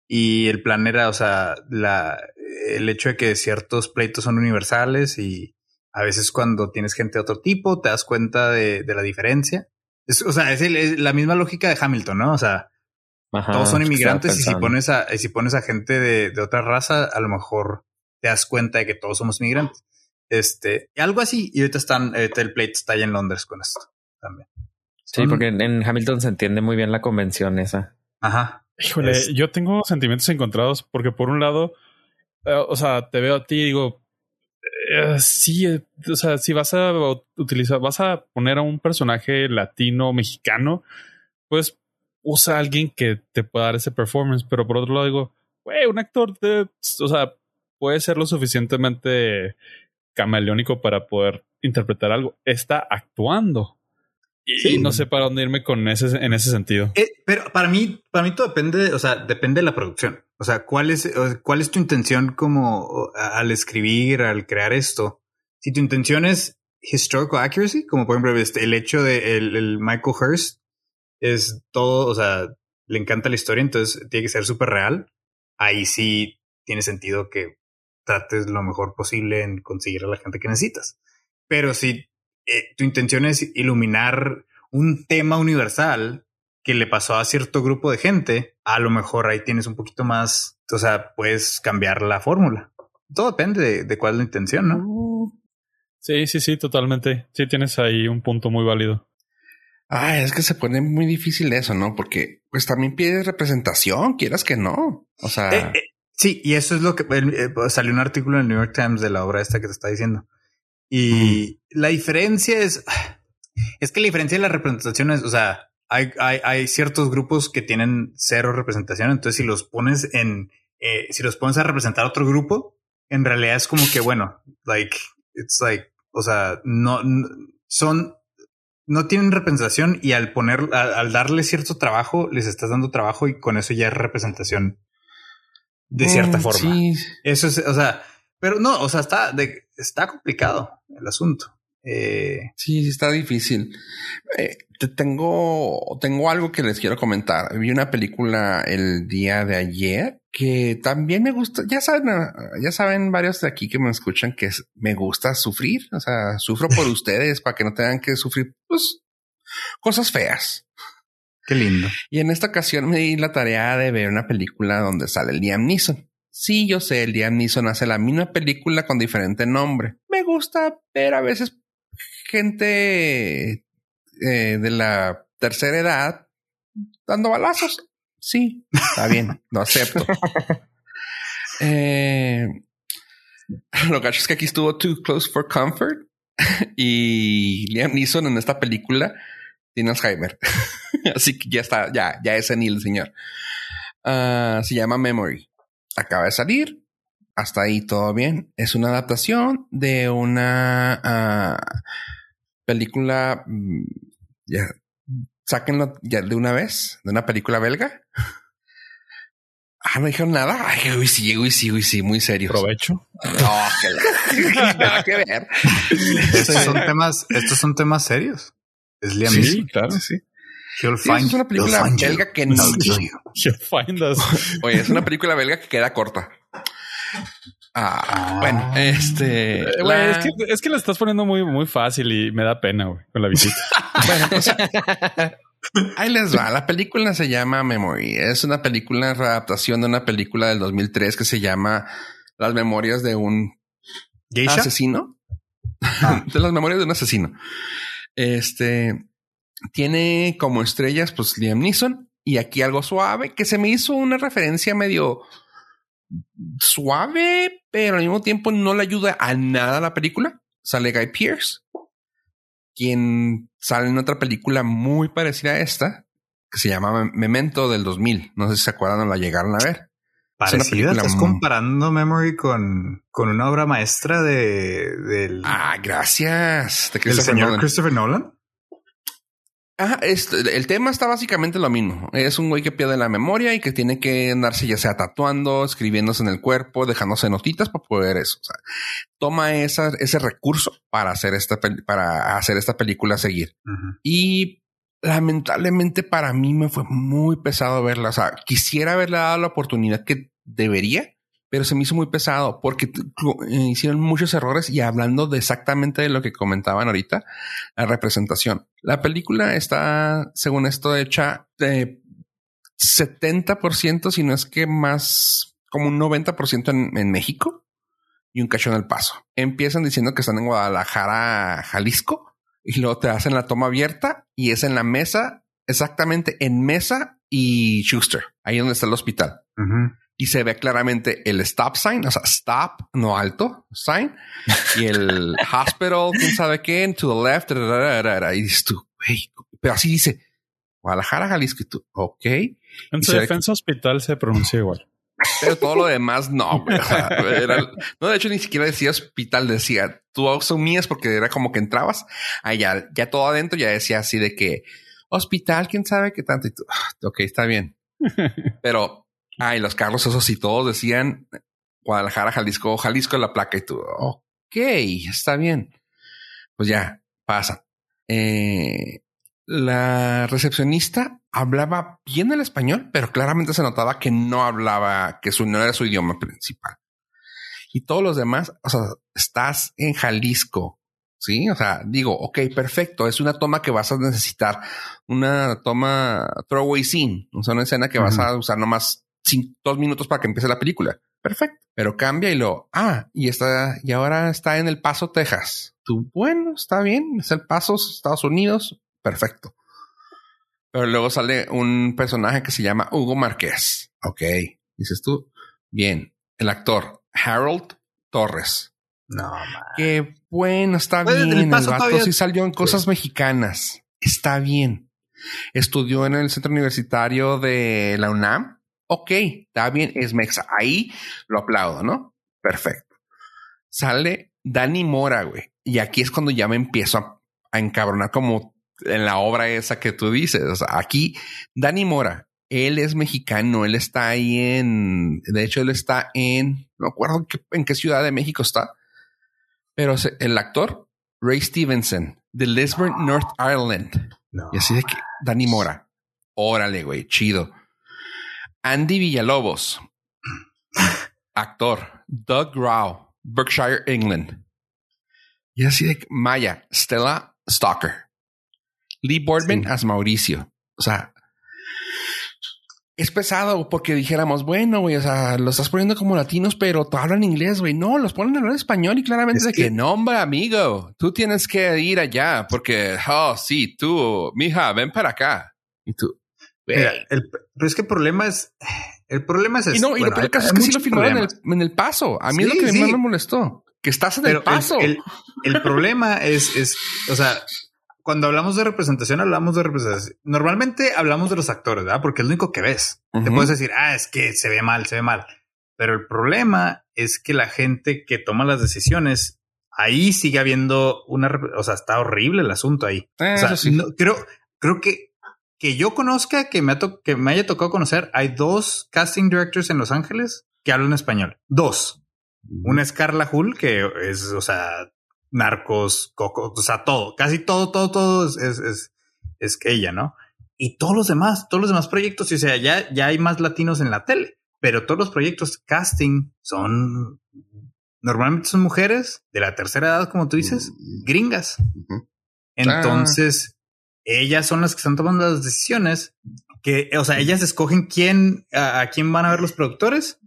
Y el plan era, o sea, la, el hecho de que ciertos pleitos son universales y a veces cuando tienes gente de otro tipo te das cuenta de, la diferencia. o sea, es, la misma lógica de Hamilton, ¿no? O sea, todos son inmigrantes y si pones a, si pones a gente de, otra raza, a lo mejor te das cuenta de que todos somos inmigrantes. Este, algo así. Y ahorita están, el pleito está allá en Londres con esto también. Sí, porque en Hamilton se entiende muy bien la convención esa. Ajá. Híjole, yo tengo sentimientos encontrados porque por un lado, eh, o sea, te veo a ti y digo, eh, sí, eh, o sea, si vas a utilizar, vas a poner a un personaje latino, mexicano, pues usa a alguien que te pueda dar ese performance, pero por otro lado digo, güey, un actor, de, o sea, puede ser lo suficientemente camaleónico para poder interpretar algo. Está actuando. Y no sé para dónde irme con ese, en ese sentido. Eh, pero para mí, para mí todo depende, o sea, depende de la producción. O sea, ¿cuál es, cuál es tu intención como al escribir, al crear esto? Si tu intención es historical accuracy, como por ejemplo este, el hecho de el, Michael Hurst, es todo, o sea, le encanta la historia, entonces tiene que ser súper real. Ahí sí tiene sentido que trates lo mejor posible en conseguir a la gente que necesitas. Pero si eh, tu intención es iluminar un tema universal que le pasó a cierto grupo de gente, a lo mejor ahí tienes un poquito más, o sea, puedes cambiar la fórmula. Todo depende de, cuál es la intención, ¿no? Sí, sí, sí, totalmente. Sí, tienes ahí un punto muy válido. Ah, es que se pone muy difícil eso, ¿no? Porque pues también pides representación, quieras que no. O sea, eh, eh, sí, y eso es lo que salió un artículo en el New York Times de la obra esta que te está diciendo. Y la diferencia es, es que la diferencia de la representación es, o sea, hay, hay, hay, ciertos grupos que tienen cero representación. Entonces, si los pones en, eh, si los pones a representar a otro grupo, en realidad es como que, bueno, like, it's like, o sea, no, son, no tienen representación y al poner, al, darle cierto trabajo, les estás dando trabajo y con eso ya es representación de cierta mm, forma. Eso es, o sea, pero no, o sea, está, de, está complicado el asunto. Eh, sí, está difícil. Eh, te tengo, tengo algo que les quiero comentar. Vi una película el día de ayer que también me gusta. Ya saben, ya saben varios de aquí que me escuchan que me gusta sufrir. O sea, sufro por ustedes para que no tengan que sufrir pues, cosas feas. Qué lindo. Y en esta ocasión me di la tarea de ver una película donde sale el Liam Neeson. Sí, yo sé, el Liam Neeson hace la misma película con diferente nombre. Me gusta ver a veces gente eh, de la tercera edad dando balazos. Sí, está bien, lo acepto. eh, lo gacho es que aquí estuvo Too Close for Comfort y Liam Neeson en esta película tiene Alzheimer. Así que ya está, ya, ya es senil el señor. Ah, se llama Memory. Acaba de salir. Hasta ahí todo bien. Es una adaptación de una uh, película, mm, ya, sáquenlo ya de una vez, de una película belga. Ah, no dijeron nada. Ay, uy, sí, uy, sí, uy, sí, muy serio. Provecho. No, que nada que ver. Estos son temas, estos son temas serios. Es Liam Sí, claro, sí. find, es una película belga que no. find us. Oye, es una película belga que queda corta. Ah, bueno, este. Eh, es, que, es que la estás poniendo muy, muy fácil y me da pena, güey, con la visita. bueno, pues, ahí les va. La película se llama Memory. Es una película, readaptación de una película del 2003 que se llama Las memorias de un asesino. Ah. de las memorias de un asesino. Este tiene como estrellas, pues Liam Neeson y aquí algo suave que se me hizo una referencia medio suave, pero al mismo tiempo no le ayuda a nada a la película. Sale Guy Pierce, quien sale en otra película muy parecida a esta, que se llama Memento del 2000. No sé si se acuerdan o la llegaron a ver. Parecida, estás comparando Memory con, con una obra maestra de del. Ah, gracias. ¿El señor Christopher Nolan? El tema está básicamente lo mismo. Es un güey que pierde la memoria y que tiene que andarse ya sea tatuando, escribiéndose en el cuerpo, dejándose notitas para poder eso. O sea, toma esa, ese recurso para hacer esta, para hacer esta película seguir. Y lamentablemente para mí me fue muy pesado verla. O sea, quisiera haberle dado la oportunidad que debería, pero se me hizo muy pesado porque eh, hicieron muchos errores y hablando de exactamente de lo que comentaban ahorita, la representación. La película está, según esto, hecha de 70%, si no es que más, como un 90% en, en México y un cacho en el paso. Empiezan diciendo que están en Guadalajara, Jalisco, y luego te hacen la toma abierta y es en la mesa, exactamente en mesa y Schuster, ahí donde está el hospital y se ve claramente el stop sign, o sea, stop, no alto, sign, y el hospital, quién sabe qué, to the left, y dices tú, pero así dice Guadalajara, Jalisco, y tú, ok. En su defensa hospital se pronuncia igual. Pero todo lo demás no, no, de hecho ni siquiera decía hospital, decía, tú asumías porque era como que entrabas, allá, ya todo adentro ya decía así de que hospital, quién sabe qué tanto, y tú, ah, ok, está bien. Pero Ah, y los carros esos y todos decían Guadalajara, Jalisco, Jalisco la placa y tú, ok, está bien. Pues ya, pasa. Eh, la recepcionista hablaba bien el español, pero claramente se notaba que no hablaba, que su, no era su idioma principal. Y todos los demás, o sea, estás en Jalisco, sí? O sea, digo, ok, perfecto, es una toma que vas a necesitar, una toma throwaway scene, o sea, una escena que vas a usar nomás dos minutos para que empiece la película. Perfecto. Pero cambia y lo, ah, y está, y ahora está en El Paso, Texas. Tú, bueno, está bien, es El Paso, Estados Unidos, perfecto. Pero luego sale un personaje que se llama Hugo Márquez. Ok, dices tú, bien, el actor Harold Torres. No, man. Qué bueno, está bien. El, vato sí salió en cosas mexicanas. Está bien. Estudió en el centro universitario de la UNAM Ok, está bien, es Mexa. Ahí lo aplaudo, ¿no? Perfecto. Sale Dani Mora, güey. Y aquí es cuando ya me empiezo a, encabronar como en la obra esa que tú dices. O sea, aquí Dani Mora, él es mexicano, él está ahí en, de hecho, él está en, no recuerdo en qué ciudad de México está, pero el actor, Ray Stevenson, de Lisbon, North Ireland. Y así de que, Dani Mora, órale, güey, chido. Andy Villalobos, actor. Doug Rao, Berkshire, England. Y así de Maya, Stella Stalker. Lee Boardman as Mauricio. O sea, es pesado porque dijéramos, bueno, güey, o sea, lo estás poniendo como latinos, pero hablan inglés, güey. No, los ponen en español y claramente es de que, no, hombre, amigo, tú tienes que ir allá porque, oh, sí, tú, mija, ven para acá. Y tú, el, pero es que el problema es. El problema es. Y no, y lo peor es que sí lo firmaron en el, paso. A mí es lo que más me molestó. Que estás en el paso. El, problema es, es, o sea, cuando hablamos de representación, hablamos de representación. Normalmente hablamos de los actores, ¿verdad? Porque es lo único que ves. Te puedes decir, ah, es que se ve mal, se ve mal. Pero el problema es que la gente que toma las decisiones, ahí sigue habiendo una, o sea, está horrible el asunto ahí. o sea, creo, creo que que yo conozca, que me, que me haya tocado conocer, hay dos casting directors en Los Ángeles que hablan español. Dos. Una es Carla Hull, que es, o sea, narcos, coco, o sea, todo, casi todo, todo, todo es, es, es, ella, ¿no? Y todos los demás, todos los demás proyectos, o sea, ya, ya hay más latinos en la tele, pero todos los proyectos casting son, normalmente son mujeres de la tercera edad, como tú dices, gringas. Entonces, ellas son las que están tomando las decisiones que, o sea, ellas escogen quién, a, quién van a ver los productores.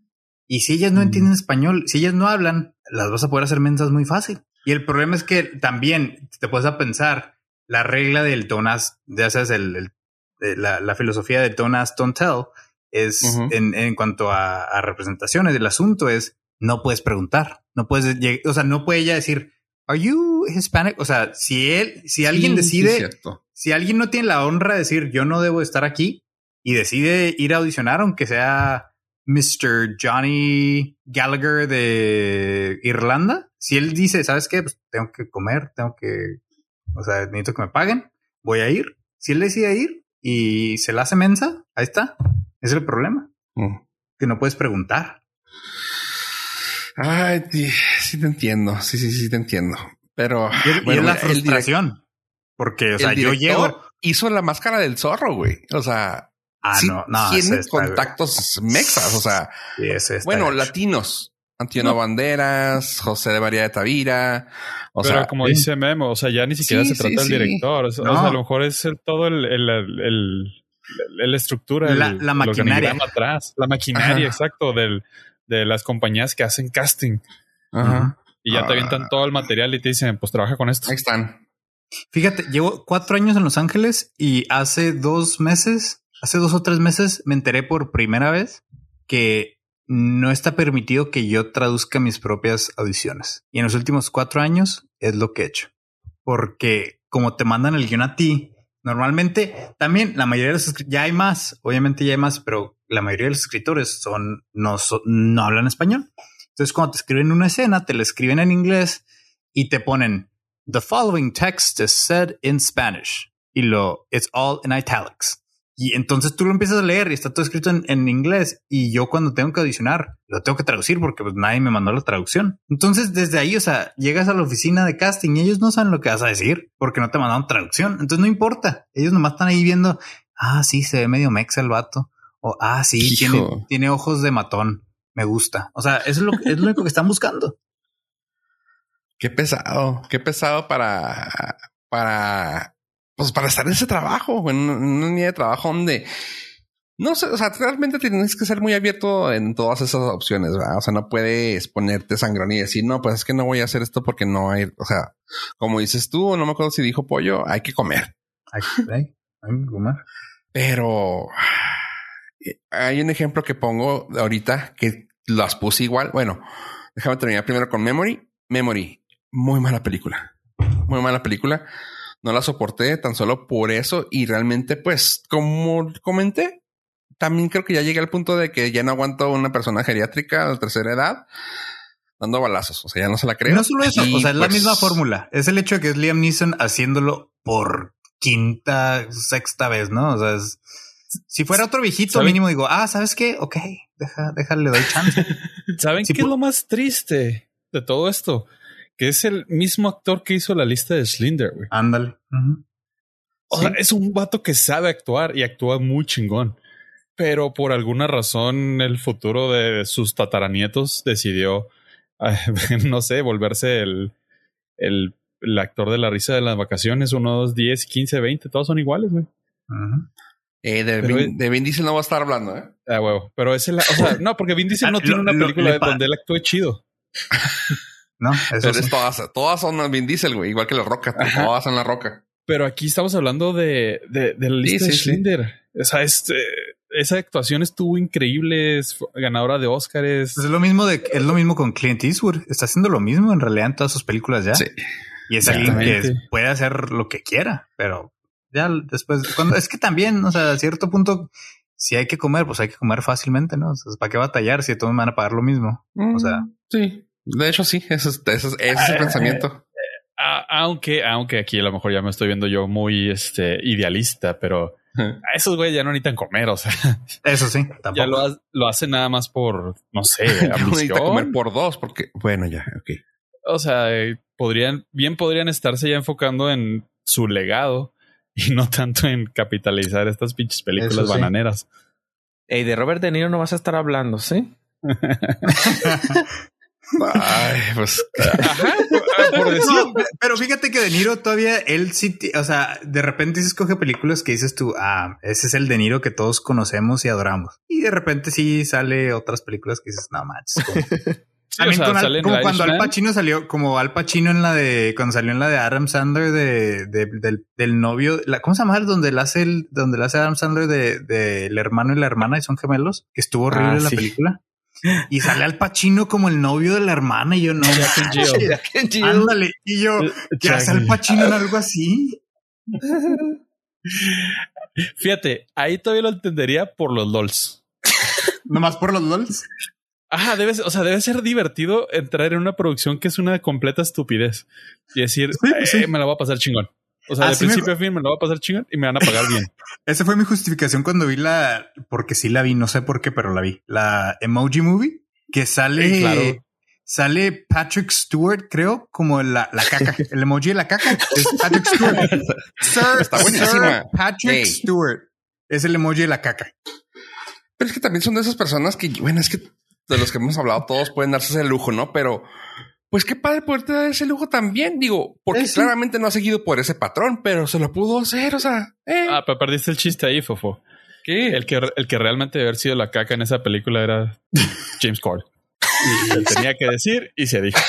Y si ellas no entienden español, si ellas no hablan, las vas a poder hacer mensas muy fácil. Y el problema es que también te puedes a pensar la regla del don't ask, ya sabes, el, la, filosofía de don't ask, don't tell es en, en, cuanto a, representaciones. El asunto es no puedes preguntar, no puedes, o sea, no puede ella decir, are you Hispanic? O sea, si él, si alguien decide, si alguien no tiene la honra de decir yo no debo estar aquí y decide ir a audicionar, aunque sea Mr. Johnny Gallagher de Irlanda, si él dice, ¿sabes qué? Pues tengo que comer, tengo que, o sea, necesito que me paguen, voy a ir. Si él decide ir y se la hace mensa, ahí está. Ese es el problema. Mm. Que no puedes preguntar. Ay, sí te entiendo. Sí, sí, sí te entiendo. Pero y, es la frustración. Porque, o sea, yo llego. Hizo la máscara del zorro, güey. O sea, ah, no, no, tiene contactos mexas. O sea, bueno, latinos. Antonio Banderas, José de María de Tavira. O Pero sea, como dice Memo, o sea, ya ni siquiera se trata del director. O sea, a lo mejor es el, todo el, el, el, la estructura, la, la maquinaria atrás, la maquinaria, exacto, del, de las compañías que hacen casting. Ajá. Y ya te avientan ah. todo el material y te dicen, pues trabaja con esto. Ahí están. Fíjate, llevo cuatro años en Los Ángeles y hace dos meses, hace dos o tres meses, me enteré por primera vez que no está permitido que yo traduzca mis propias audiciones. Y en los últimos cuatro años es lo que he hecho. Porque como te mandan el guion a ti, normalmente también la mayoría de los ya hay más, obviamente ya hay más, pero la mayoría de los escritores son no, no hablan español. Entonces cuando te escriben una escena, te la escriben en inglés y te ponen The following text is said in Spanish. Y lo, it's all in italics. Y entonces tú lo empiezas a leer y está todo escrito en, inglés. Y yo cuando tengo que audicionar, lo tengo que traducir porque pues nadie me mandó la traducción. Entonces desde ahí, o sea, llegas a la oficina de casting y ellos no saben lo que vas a decir porque no te mandaron traducción. Entonces no importa. Ellos nomás están ahí viendo, ah, sí, se ve medio mexa el vato. O, ah, sí, tiene, tiene ojos de matón. Me gusta. O sea, eso es lo, es lo único que están buscando. Qué pesado, qué pesado para, para pues para estar en ese trabajo, en una línea de trabajo donde no sé, o sea, realmente tienes que ser muy abierto en todas esas opciones, ¿verdad? O sea, no puedes ponerte sangrón y decir, no, pues es que no voy a hacer esto porque no hay, o sea, como dices tú, no me acuerdo si dijo pollo, hay que comer. Hay que, comer. Pero hay un ejemplo que pongo ahorita que las puse igual. Bueno, déjame terminar primero con Memory. Memory, muy mala película. Muy mala película no la soporté tan solo por eso y realmente pues como comenté, también creo que ya llegué al punto de que ya no aguanto una persona geriátrica de tercera edad dando balazos, o sea, ya no se la creo. No solo eso, o sea, es la misma pues fórmula, es el hecho de que es Liam Neeson haciéndolo por quinta, sexta vez, ¿no? O sea, si fuera otro viejito mínimo digo, ah, ¿sabes qué? Ok, deja, déjale, doy chance. ¿Saben qué es lo más triste de todo esto? Que es el mismo actor que hizo la lista de Slinder, güey. Ándale. O sea, es un vato que sabe actuar y actúa muy chingón. Pero por alguna razón, el futuro de sus tataranietos decidió, no sé, volverse el, el, actor de la risa de las vacaciones. Unos 10, 15, 20, todos son iguales, güey. Eh, de, Vin, de, Vin, Diesel no va a estar hablando, ¿eh? Ah, huevo. Pero es el, o sea, no, porque Vin Diesel no tiene una película donde él actúe chido. No, eso Pero todas, todas son Vin Diesel, güey, igual que la roca, todas son la roca. Pero aquí estamos hablando de, de, de la lista de Schlinder. O sea, este, esa actuación estuvo increíble, es ganadora de Oscars. Pues es lo mismo de, es lo mismo con Clint Eastwood. Está haciendo lo mismo en realidad en todas sus películas ya. Sí. Y es alguien que puede hacer lo que quiera, pero ya después, cuando es que también, o sea, a cierto punto, si hay que comer, pues hay que comer fácilmente, ¿no? O sea, ¿para qué batallar si todos van a pagar lo mismo? o sea, mm, sí. De hecho, sí, ese es, ese es, el eh, pensamiento. aunque, aunque aquí a lo mejor ya me estoy viendo yo muy este, idealista, pero a esos güeyes ya no necesitan comer, o sea. Eso sí, Ya lo, lo hacen nada más por, no sé, ambición. comer por dos, porque, bueno, ya, ok. O sea, eh, podrían, bien podrían estarse ya enfocando en su legado y no tanto en capitalizar estas pinches películas bananeras. Ey, de Robert De Niro no vas a estar hablando, ¿sí? Ay, pues. pero fíjate que De Niro todavía él sí, o sea, de repente se escoge películas que dices tú, ah, ese es el De Niro que todos conocemos y adoramos. Y de repente sí sale otras películas que dices, no manches. Como, cuando Al Pacino salió, como Al Pacino en la de, cuando salió en la de Adam Sandler de, del, novio, la, ¿cómo se llama? Donde le hace el, donde le hace Adam Sandler de, del hermano y la hermana y son gemelos, que estuvo horrible ah, la película. Y sale al Pachino como el novio de la hermana y yo no. Ándale. Y yo, ¿qué hace al Pachino en algo así? Fíjate, ahí todavía lo entendería por los LOLs. ¿Nomás por los LOLs? Ajá, debe, o sea, debe ser divertido entrar en una producción que es una completa estupidez y decir, eh, me la voy a pasar chingón. O sea, de principio a fin me lo va a pasar chingón y me van a pagar bien. Esa fue mi justificación cuando vi la, porque sí la vi, no sé por qué, pero la vi. La Emoji Movie, que sale, sale Patrick Stewart, creo, como la, la caca. El emoji de la caca es Patrick Stewart. Sir, Está buenísima. Patrick Stewart es el emoji de la caca. Pero es que también son de esas personas que, bueno, es que de los que hemos hablado todos pueden darse ese lujo, ¿no? Pero pues qué padre poderte dar ese lujo también, digo, porque claramente no ha seguido por ese patrón, pero se lo pudo hacer, o sea. Eh. Ah, pero perdiste el chiste ahí, Fofo. ¿Qué? El que, el que realmente debe haber sido la caca en esa película era James Corden. Y tenía que decir y se dijo.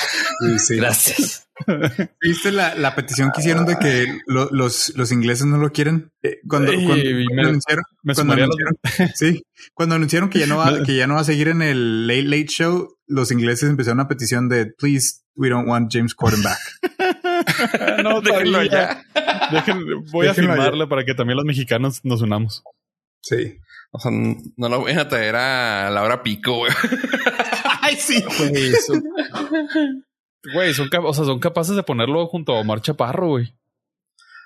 Gracias. ¿Viste la, la, petición que hicieron de que los, los ingleses no lo quieren? Eh, cuando, anunciaron, sí, cuando anunciaron que ya no va, que ya no va a seguir en el Late Late Show, los ingleses empezaron una petición de please, we don't want James Corden back. no, déjenlo ya. voy a firmarlo para que también los mexicanos nos unamos. Sí. O sea, no lo voy a traer a la hora pico, güey. Ay, sí. Güey, son, o sea, son capaces de ponerlo junto a Omar Chaparro, güey.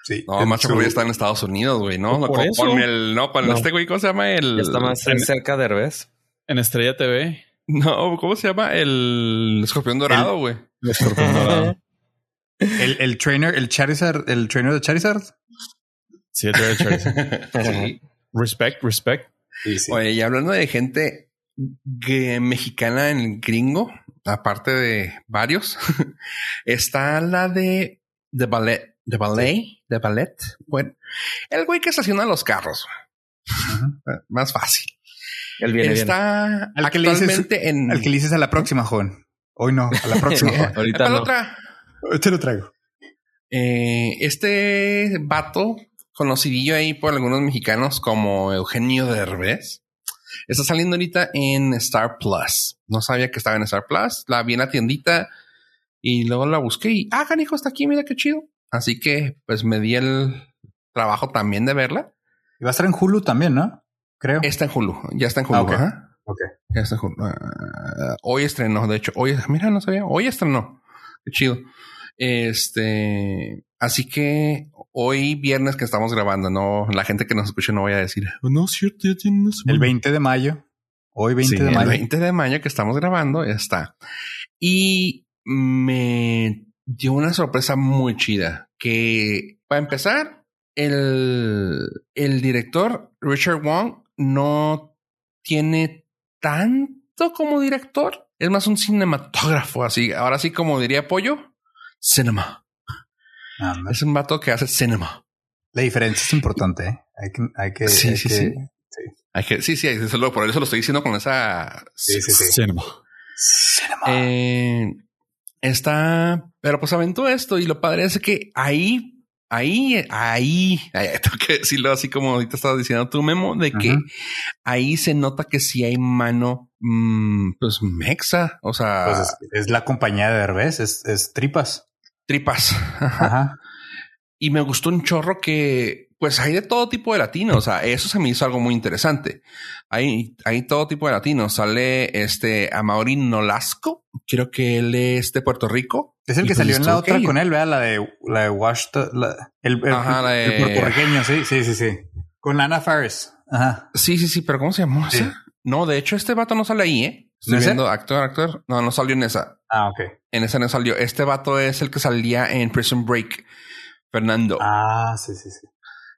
Sí. No, Macho su... está en Estados Unidos, güey, ¿no? Por con, eso. el, no, con este güey, ¿cómo se llama? El. está más en, cerca de Herbes. En Estrella TV. No, ¿cómo se llama? El escorpión dorado, güey. El, escorpión dorado. el, el trainer, el Charizard, el trainer de Charizard. Sí, el trainer de Charizard. sí. Respect, respect. Sí, sí. Oye, y hablando de gente mexicana en gringo, aparte de varios, está la de de ballet, de ballet, de ballet. Bueno, el güey que estaciona los carros. Más fácil. El viene está Al que actualmente en. Al que le dices a la próxima, joven. Hoy no, a la próxima. Ahorita no. otra. Te lo traigo. Eh, este vato, conocidillo ahí por algunos mexicanos como Eugenio Derbez, está saliendo ahorita en Star Plus. No sabía que estaba en Star Plus. La vi en la tiendita y luego la busqué y, ah, hijo, está aquí, mira qué chido. Así que, pues me di el trabajo también de verla. Y va a estar en Hulu también, ¿no? Creo. Está en Hulu, ya está en Hulu. Ah, okay. Ya está en Hulu. Uh, hoy estrenó, de hecho, hoy, mira, no sabía, hoy estrenó. Qué chido. Este, así que hoy viernes que estamos grabando, no, la gente que nos escuche no voy a decir, oh, no, cierto, ya tienes. El 20 de mayo. Hoy 20 de mayo. El 20 de mayo que estamos grabando, ya está. Y me dio una sorpresa muy chida. Que para empezar, el, el director Richard Wong no tiene tanto como director. Es más un cinematógrafo, así. Ahora sí, como diría Pollo, cinema. Es un vato que hace cinema. La diferencia es importante. ¿eh? Hay que, hay que, sí, sí, sí. Hay que, sí, sí, por eso lo estoy diciendo con esa sí, sí, sí. cinema. Cinema. Eh, Está, pero pues aventó esto y lo padre es que ahí, ahí, ahí, tengo que decirlo así como ahorita estabas diciendo tu Memo, de que ahí se nota que si hay mano, mmm, pues mexa, o sea. Pues es, la compañía de Herbes, es, es Tripas. Tripas. Ajá. Y me gustó un chorro que pues hay de todo tipo de latinos. O sea, eso se me hizo algo muy interesante. Hay, hay todo tipo de latinos. Sale este Amaury Nolasco. Creo que él es de Puerto Rico. Es el que pues salió en la otra con él, vea, la de la de Washington, el, el, puertorriqueño, sí, sí, sí, sí. Con Ana Faris. Ajá. Sí, sí, sí, pero ¿cómo se llamó? No, de hecho, este vato no sale ahí, ¿eh? Estoy viendo actor, actor. No, no salió en esa. Ah, ok. En esa no salió. Este vato es el que salía en Prison Break. Fernando. Ah, sí, sí, sí.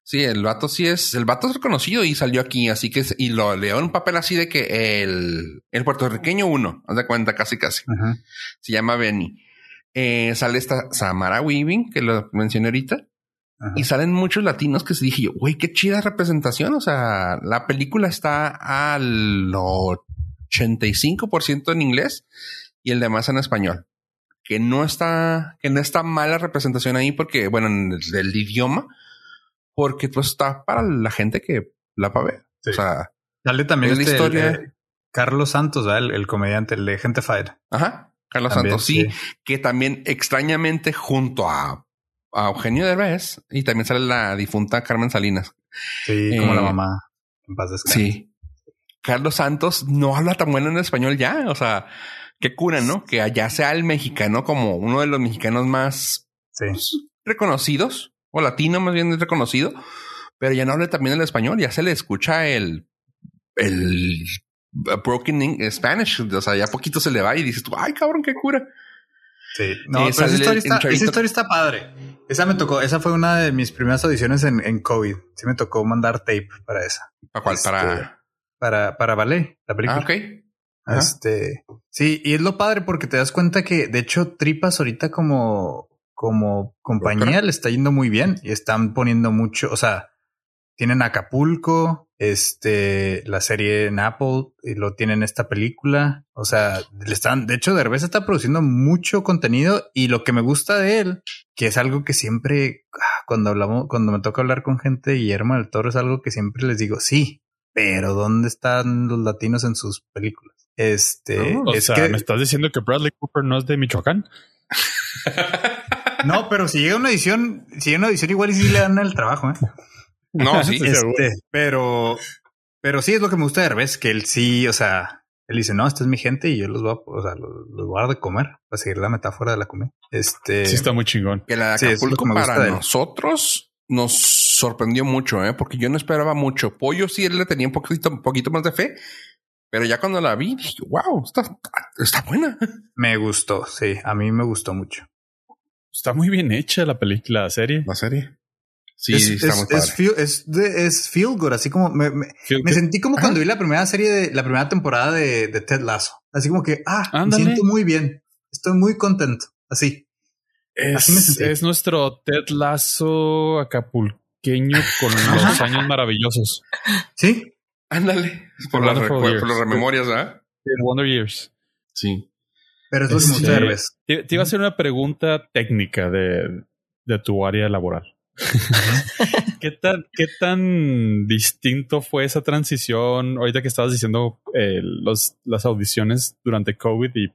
Sí, el vato sí es, el vato es reconocido y salió aquí, así que, y lo leo en un papel así de que el, el puertorriqueño uno, haz de cuenta, casi, casi. Se llama Benny. Eh, sale esta Samara Weaving, que lo mencioné ahorita. Y salen muchos latinos que se dije yo, güey, qué chida representación. O sea, la película está al 85% en inglés y el demás en español. Que no está, que no está mala representación ahí porque, bueno, en el idioma, porque pues está para la gente que la va a ver. O sea, dale también es la este, historia. Eh, Carlos Santos, El, el, comediante, el de Gente Fire. Ajá. Carlos Santos, sí, que también extrañamente junto a, a Eugenio Derbez y también sale la difunta Carmen Salinas. Sí, como la eh, mamá. En paz Sí. Carlos Santos no habla tan bueno en español ya. O sea, qué cura, ¿no? Que allá sea el mexicano como uno de los mexicanos más pues, reconocidos o latino más bien es reconocido, pero ya no habla también el español, ya se le escucha el, el broken Spanish, o sea, ya poquito se le va y dices tú, ay cabrón, qué cura. Sí, no, esa, historia está, esa historia está padre. Esa me tocó, esa fue una de mis primeras audiciones en, en COVID. Sí me tocó mandar tape para esa. ¿Para cuál? para... Este, para, para Ballet, la película. Ah, ok. Este, sí, y es lo padre porque te das cuenta que de hecho Tripas ahorita como como compañía le está yendo muy bien y están poniendo mucho, o sea, tienen Acapulco, este, la serie en Apple y lo tienen esta película, o sea, le están, de hecho, Derbez está produciendo mucho contenido y lo que me gusta de él, que es algo que siempre, ah, cuando hablamos, cuando me toca hablar con gente de Guillermo del Toro, es algo que siempre les digo, sí, pero ¿dónde están los latinos en sus películas? Este, o es sea, que me estás diciendo que Bradley Cooper no es de Michoacán. No, pero si llega una edición, si llega una edición igual y sí le dan el trabajo, ¿eh? No, sí. Este, pero, pero sí es lo que me gusta de Herbes, que él sí, o sea, él dice, no, esta es mi gente y yo los voy a, o sea, los, voy a dar de comer, para seguir la metáfora de la comida. Este. Sí está muy chingón. Que la de Acapulco para nosotros nos sorprendió mucho, ¿eh? porque yo no esperaba mucho. Pollo sí él le tenía un poquito, un poquito más de fe, pero ya cuando la vi, dije, wow, está, está buena. Me gustó, sí, a mí me gustó mucho. Está muy bien hecha la película, la serie. La serie. Sí, es, está muy es, feel, es, de, es, feel, good, así como me, me, me sentí como cuando vi la primera serie de la primera temporada de, de Ted Lasso. Así como que, ah, Ándale. me siento muy bien. Estoy muy contento. Así. Es, así me sentí. es nuestro Ted Lasso acapulqueño con los años maravillosos. Sí. Ándale. Por, las, por las rememorias, ¿ah? ¿eh? Wonder Years. Sí. Pero eso es como cerveza. Te, te, iba a hacer una pregunta técnica de, de tu área laboral. ¿Qué tan, ¿Qué tan distinto fue esa transición ahorita que estabas diciendo eh, los, las audiciones durante COVID y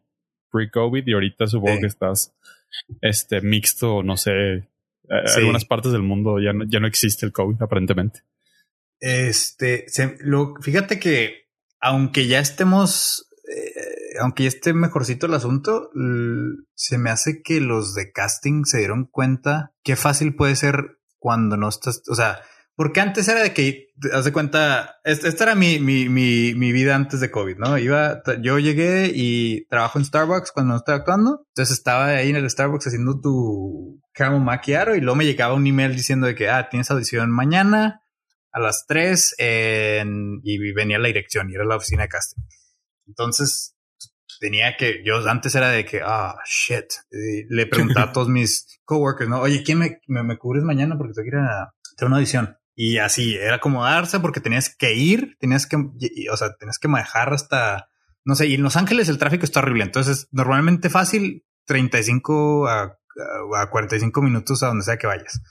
pre-COVID y ahorita supongo sí. que estás este mixto, no sé, sí. algunas partes del mundo ya no, ya no existe el COVID aparentemente. Este, se, lo, fíjate que aunque ya estemos, eh, aunque ya esté mejorcito el asunto, se me hace que los de casting se dieron cuenta qué fácil puede ser cuando no estás, o sea, porque antes era de que, haz de cuenta, esta era mi, mi, mi, mi, vida antes de COVID, ¿no? Iba, yo llegué y trabajo en Starbucks cuando no estaba actuando. Entonces estaba ahí en el Starbucks haciendo tu caramel macchiato y luego me llegaba un email diciendo de que, ah, tienes audición mañana a las 3 en, y venía la dirección y era la oficina de casting. Entonces tenía que, yo antes era de que, ah, shit, y le preguntaba a todos mis coworkers, ¿no? Oye, ¿quién me, me, me cubres mañana? Porque tengo que ir a hacer una audición. Y así, era acomodarse porque tenías que ir, tenías que, o sea, tenías que manejar hasta, no sé, y en Los Ángeles el tráfico está horrible. Entonces, normalmente fácil, 35 a, a 45 minutos a donde sea que vayas.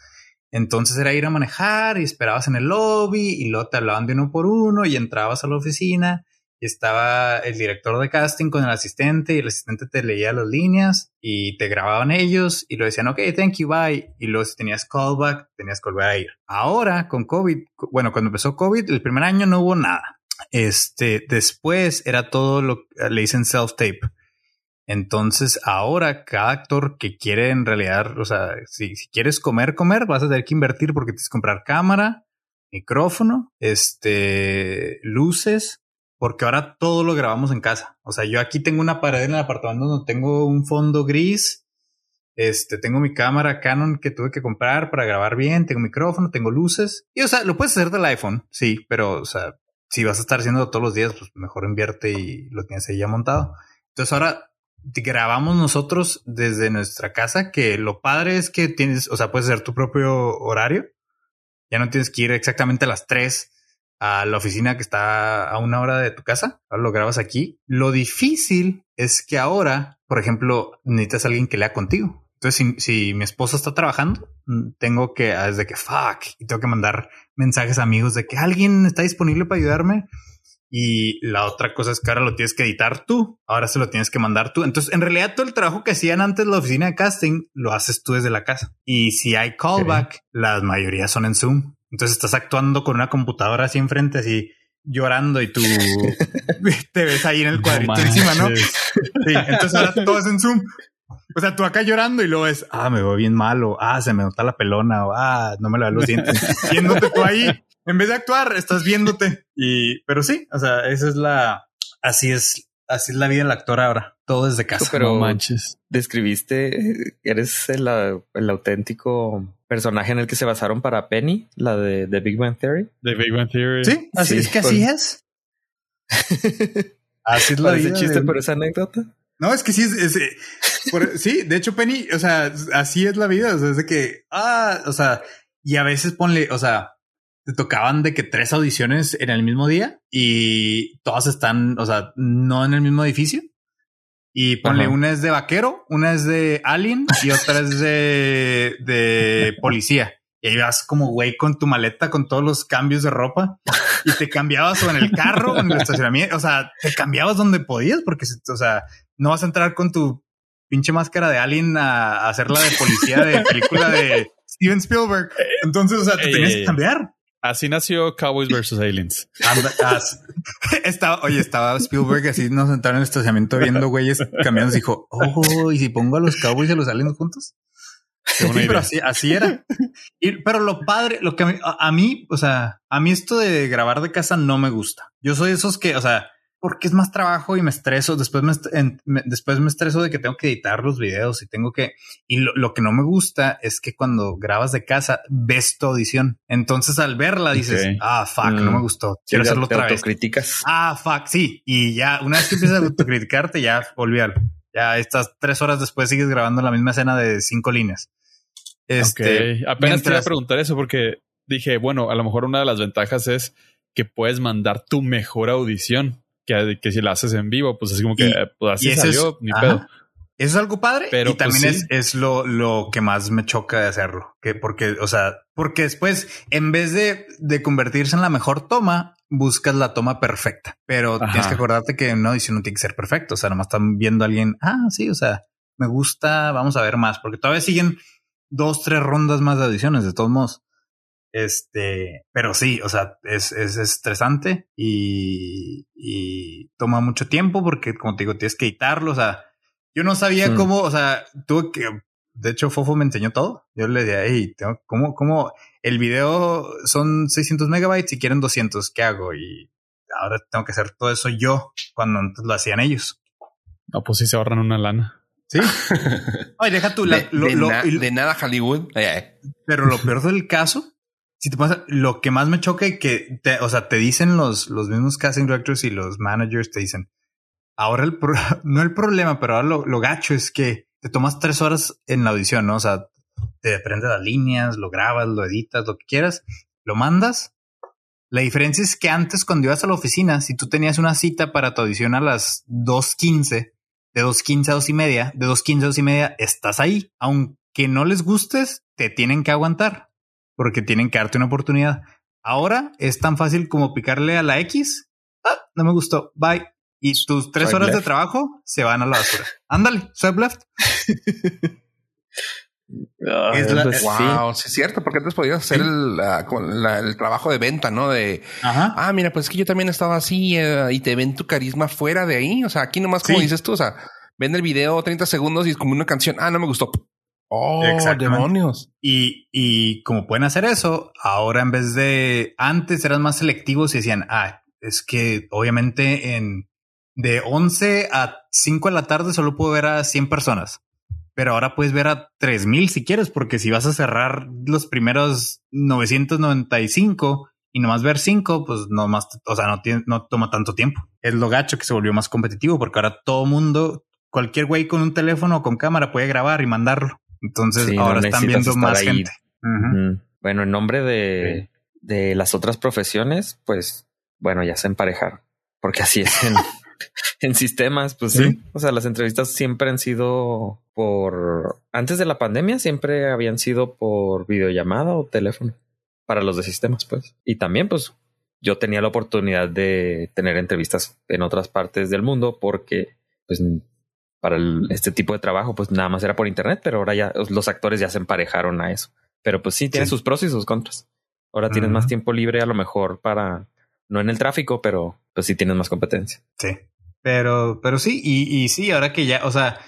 Entonces era ir a manejar y esperabas en el lobby y luego te hablaban de uno por uno y entrabas a la oficina estaba el director de casting con el asistente y el asistente te leía las líneas y te grababan ellos y lo decían, ok, thank you, bye. Y luego si tenías callback, tenías que volver a ir. Ahora con COVID, bueno, cuando empezó COVID, el primer año no hubo nada. Este, después era todo lo que le dicen self-tape. Entonces ahora cada actor que quiere en realidad, o sea, si, si, quieres comer, comer, vas a tener que invertir porque tienes que comprar cámara, micrófono, este, luces, porque ahora todo lo grabamos en casa. O sea, yo aquí tengo una pared en el apartamento donde tengo un fondo gris. Este, tengo mi cámara Canon que tuve que comprar para grabar bien, tengo micrófono, tengo luces. Y o sea, lo puedes hacer del iPhone, sí, pero o sea, si vas a estar haciendo todos los días, pues mejor invierte y lo tienes ahí ya montado. Entonces ahora grabamos nosotros desde nuestra casa, que lo padre es que tienes, o sea, puedes hacer tu propio horario. Ya no tienes que ir exactamente a las 3 a la oficina que está a una hora de tu casa. Ahora lo grabas aquí. Lo difícil es que ahora, por ejemplo, necesitas a alguien que lea contigo. Entonces, si, si mi esposo está trabajando, mm, tengo que, desde que fuck, y tengo que mandar mensajes a amigos de que alguien está disponible para ayudarme. Y la otra cosa es que ahora lo tienes que editar tú. Ahora se lo tienes que mandar tú. Entonces, en realidad, todo el trabajo que hacían antes la oficina de casting lo haces tú desde la casa. Y si hay callback, okay. la mayoría son en Zoom. Entonces estás actuando con una computadora así enfrente, así llorando y tú te ves ahí en el cuadrito no encima, ¿no? Sí, entonces ahora todo es en Zoom. O sea, tú acá llorando y luego es, ah, me veo bien malo, ah, se me nota la pelona, o ah, no me la los dientes. Viéndote tú ahí, en vez de actuar, estás viéndote. Y, pero sí, o sea, esa es la, así es, así es la vida del actor ahora. Todo desde casa. Pero no manches. Describiste, eres el, el auténtico personaje en el que se basaron para Penny, la de, de Big Bang Theory. De Big Bang Theory. Sí, así sí, es que así es. así es la ese chiste de... por esa anécdota. No, es que sí es, es por, sí, de hecho Penny, o sea, así es la vida, o sea, es de que, ah, o sea, y a veces ponle, o sea, te tocaban de que tres audiciones en el mismo día y todas están, o sea, no en el mismo edificio. Y ponle, Ajá. una es de vaquero, una es de alien y otra es de, de policía. Y ahí vas como güey con tu maleta con todos los cambios de ropa y te cambiabas o en el carro o en el estacionamiento. O sea, te cambiabas donde podías porque, o sea, no vas a entrar con tu pinche máscara de alien a, a hacer la de policía de película de Steven Spielberg. Entonces, o sea, te tenías que cambiar. Así nació Cowboys vs. Aliens. estaba, oye, estaba Spielberg así nos sentaron en el estacionamiento viendo güeyes caminando y dijo, oh, ¿y si pongo a los Cowboys y a los Aliens juntos? Sí, pero así, así era. pero lo padre, lo que a mí, o sea, a mí esto de grabar de casa no me gusta. Yo soy esos que, o sea, porque es más trabajo y me estreso. Después me, después me estreso de que tengo que editar los videos y tengo que. Y lo, que no me gusta es que cuando grabas de casa ves tu audición. Entonces al verla dices, ah, fuck, no me mm. gustó. Quiero hacerlo otra vez. Críticas. Ah, fuck, sí. Y ya una vez que empiezas a autocriticarte, ya olvídalo. Ya estas tres horas después sigues grabando la misma escena de cinco líneas. Este, Apenas te iba a preguntar eso porque dije, bueno, a lo mejor una de las ventajas es que puedes mandar tu mejor audición que, si la haces en vivo, pues así como que pues así salió, ni pedo. Eso es algo padre pero y pues, también es, es lo, lo que más me choca de hacerlo. Que porque, o sea, porque después, en vez de, de convertirse en la mejor toma, buscas la toma perfecta. Pero tienes que acordarte que no, y si no tiene que ser perfecto. O sea, nomás están viendo a alguien, ah, sí, o sea, me gusta, vamos a ver más, porque todavía siguen dos, tres rondas más de audiciones, de todos modos. Este, pero sí, o sea, es, es estresante y, y, toma mucho tiempo porque, como te digo, tienes que editarlo. O sea, yo no sabía cómo, o sea, tuve que, de hecho, Fofo me enseñó todo. Yo le dije, hey, tengo, ¿cómo, cómo el video son 600 megabytes y quieren 200? ¿Qué hago? Y ahora tengo que hacer todo eso yo cuando antes lo hacían ellos. No, pues sí se ahorran una lana. Sí. Ay, deja tú. de, de, nada Hollywood. Pero lo peor del caso si te pasa, lo que más me choca es que, te, o sea, te dicen los, los mismos casting directors y los managers te dicen, ahora el no el problema, pero ahora lo, gacho es que te tomas tres horas en la audición, ¿no? O sea, te aprendes las líneas, lo grabas, lo editas, lo que quieras, lo mandas. La diferencia es que antes cuando ibas a la oficina, si tú tenías una cita para tu audición a las 2.15, de 2.15 a 2 y media, de 2.15 a 2 y media, estás ahí. Aunque no les gustes, te tienen que aguantar porque tienen que darte una oportunidad. Ahora es tan fácil como picarle a la X. Ah, no me gustó. Bye. Y tus tres horas de trabajo se van a la basura. Ándale, swipe left. es wow, sí. es cierto, porque antes podías hacer el, trabajo de venta, ¿no? De, ah, mira, pues es que yo también estaba así eh, y te ven tu carisma fuera de ahí. O sea, aquí nomás como dices tú, o sea, ven el video 30 segundos y es como una canción. Ah, no me gustó. Oh, demonios. Y, y como pueden hacer eso, ahora en vez de antes eran más selectivos y decían, ah, es que obviamente en de 11 a 5 de la tarde solo puedo ver a 100 personas, pero ahora puedes ver a 3000 si quieres, porque si vas a cerrar los primeros 995 y nomás ver 5, pues no más, o sea, no, tiene, no toma tanto tiempo. Es lo gacho que se volvió más competitivo porque ahora todo mundo, cualquier güey con un teléfono o con cámara puede grabar y mandarlo. Entonces ahora están viendo más gente. Bueno, en nombre de, de, las otras profesiones, pues bueno, ya se emparejaron, porque así es en, en sistemas, pues ¿Sí? O sea, las entrevistas siempre han sido por antes de la pandemia, siempre habían sido por videollamada o teléfono para los de sistemas, pues. Y también, pues yo tenía la oportunidad de tener entrevistas en otras partes del mundo porque pues para este tipo de trabajo, pues nada más era por internet, pero ahora ya los actores ya se emparejaron a eso. Pero pues sí, tiene sus pros y sus contras. Ahora tienes más tiempo libre a lo mejor para, no en el tráfico, pero pues sí tienes más competencia. Sí, pero, pero sí, y, y sí, ahora que ya, o sea,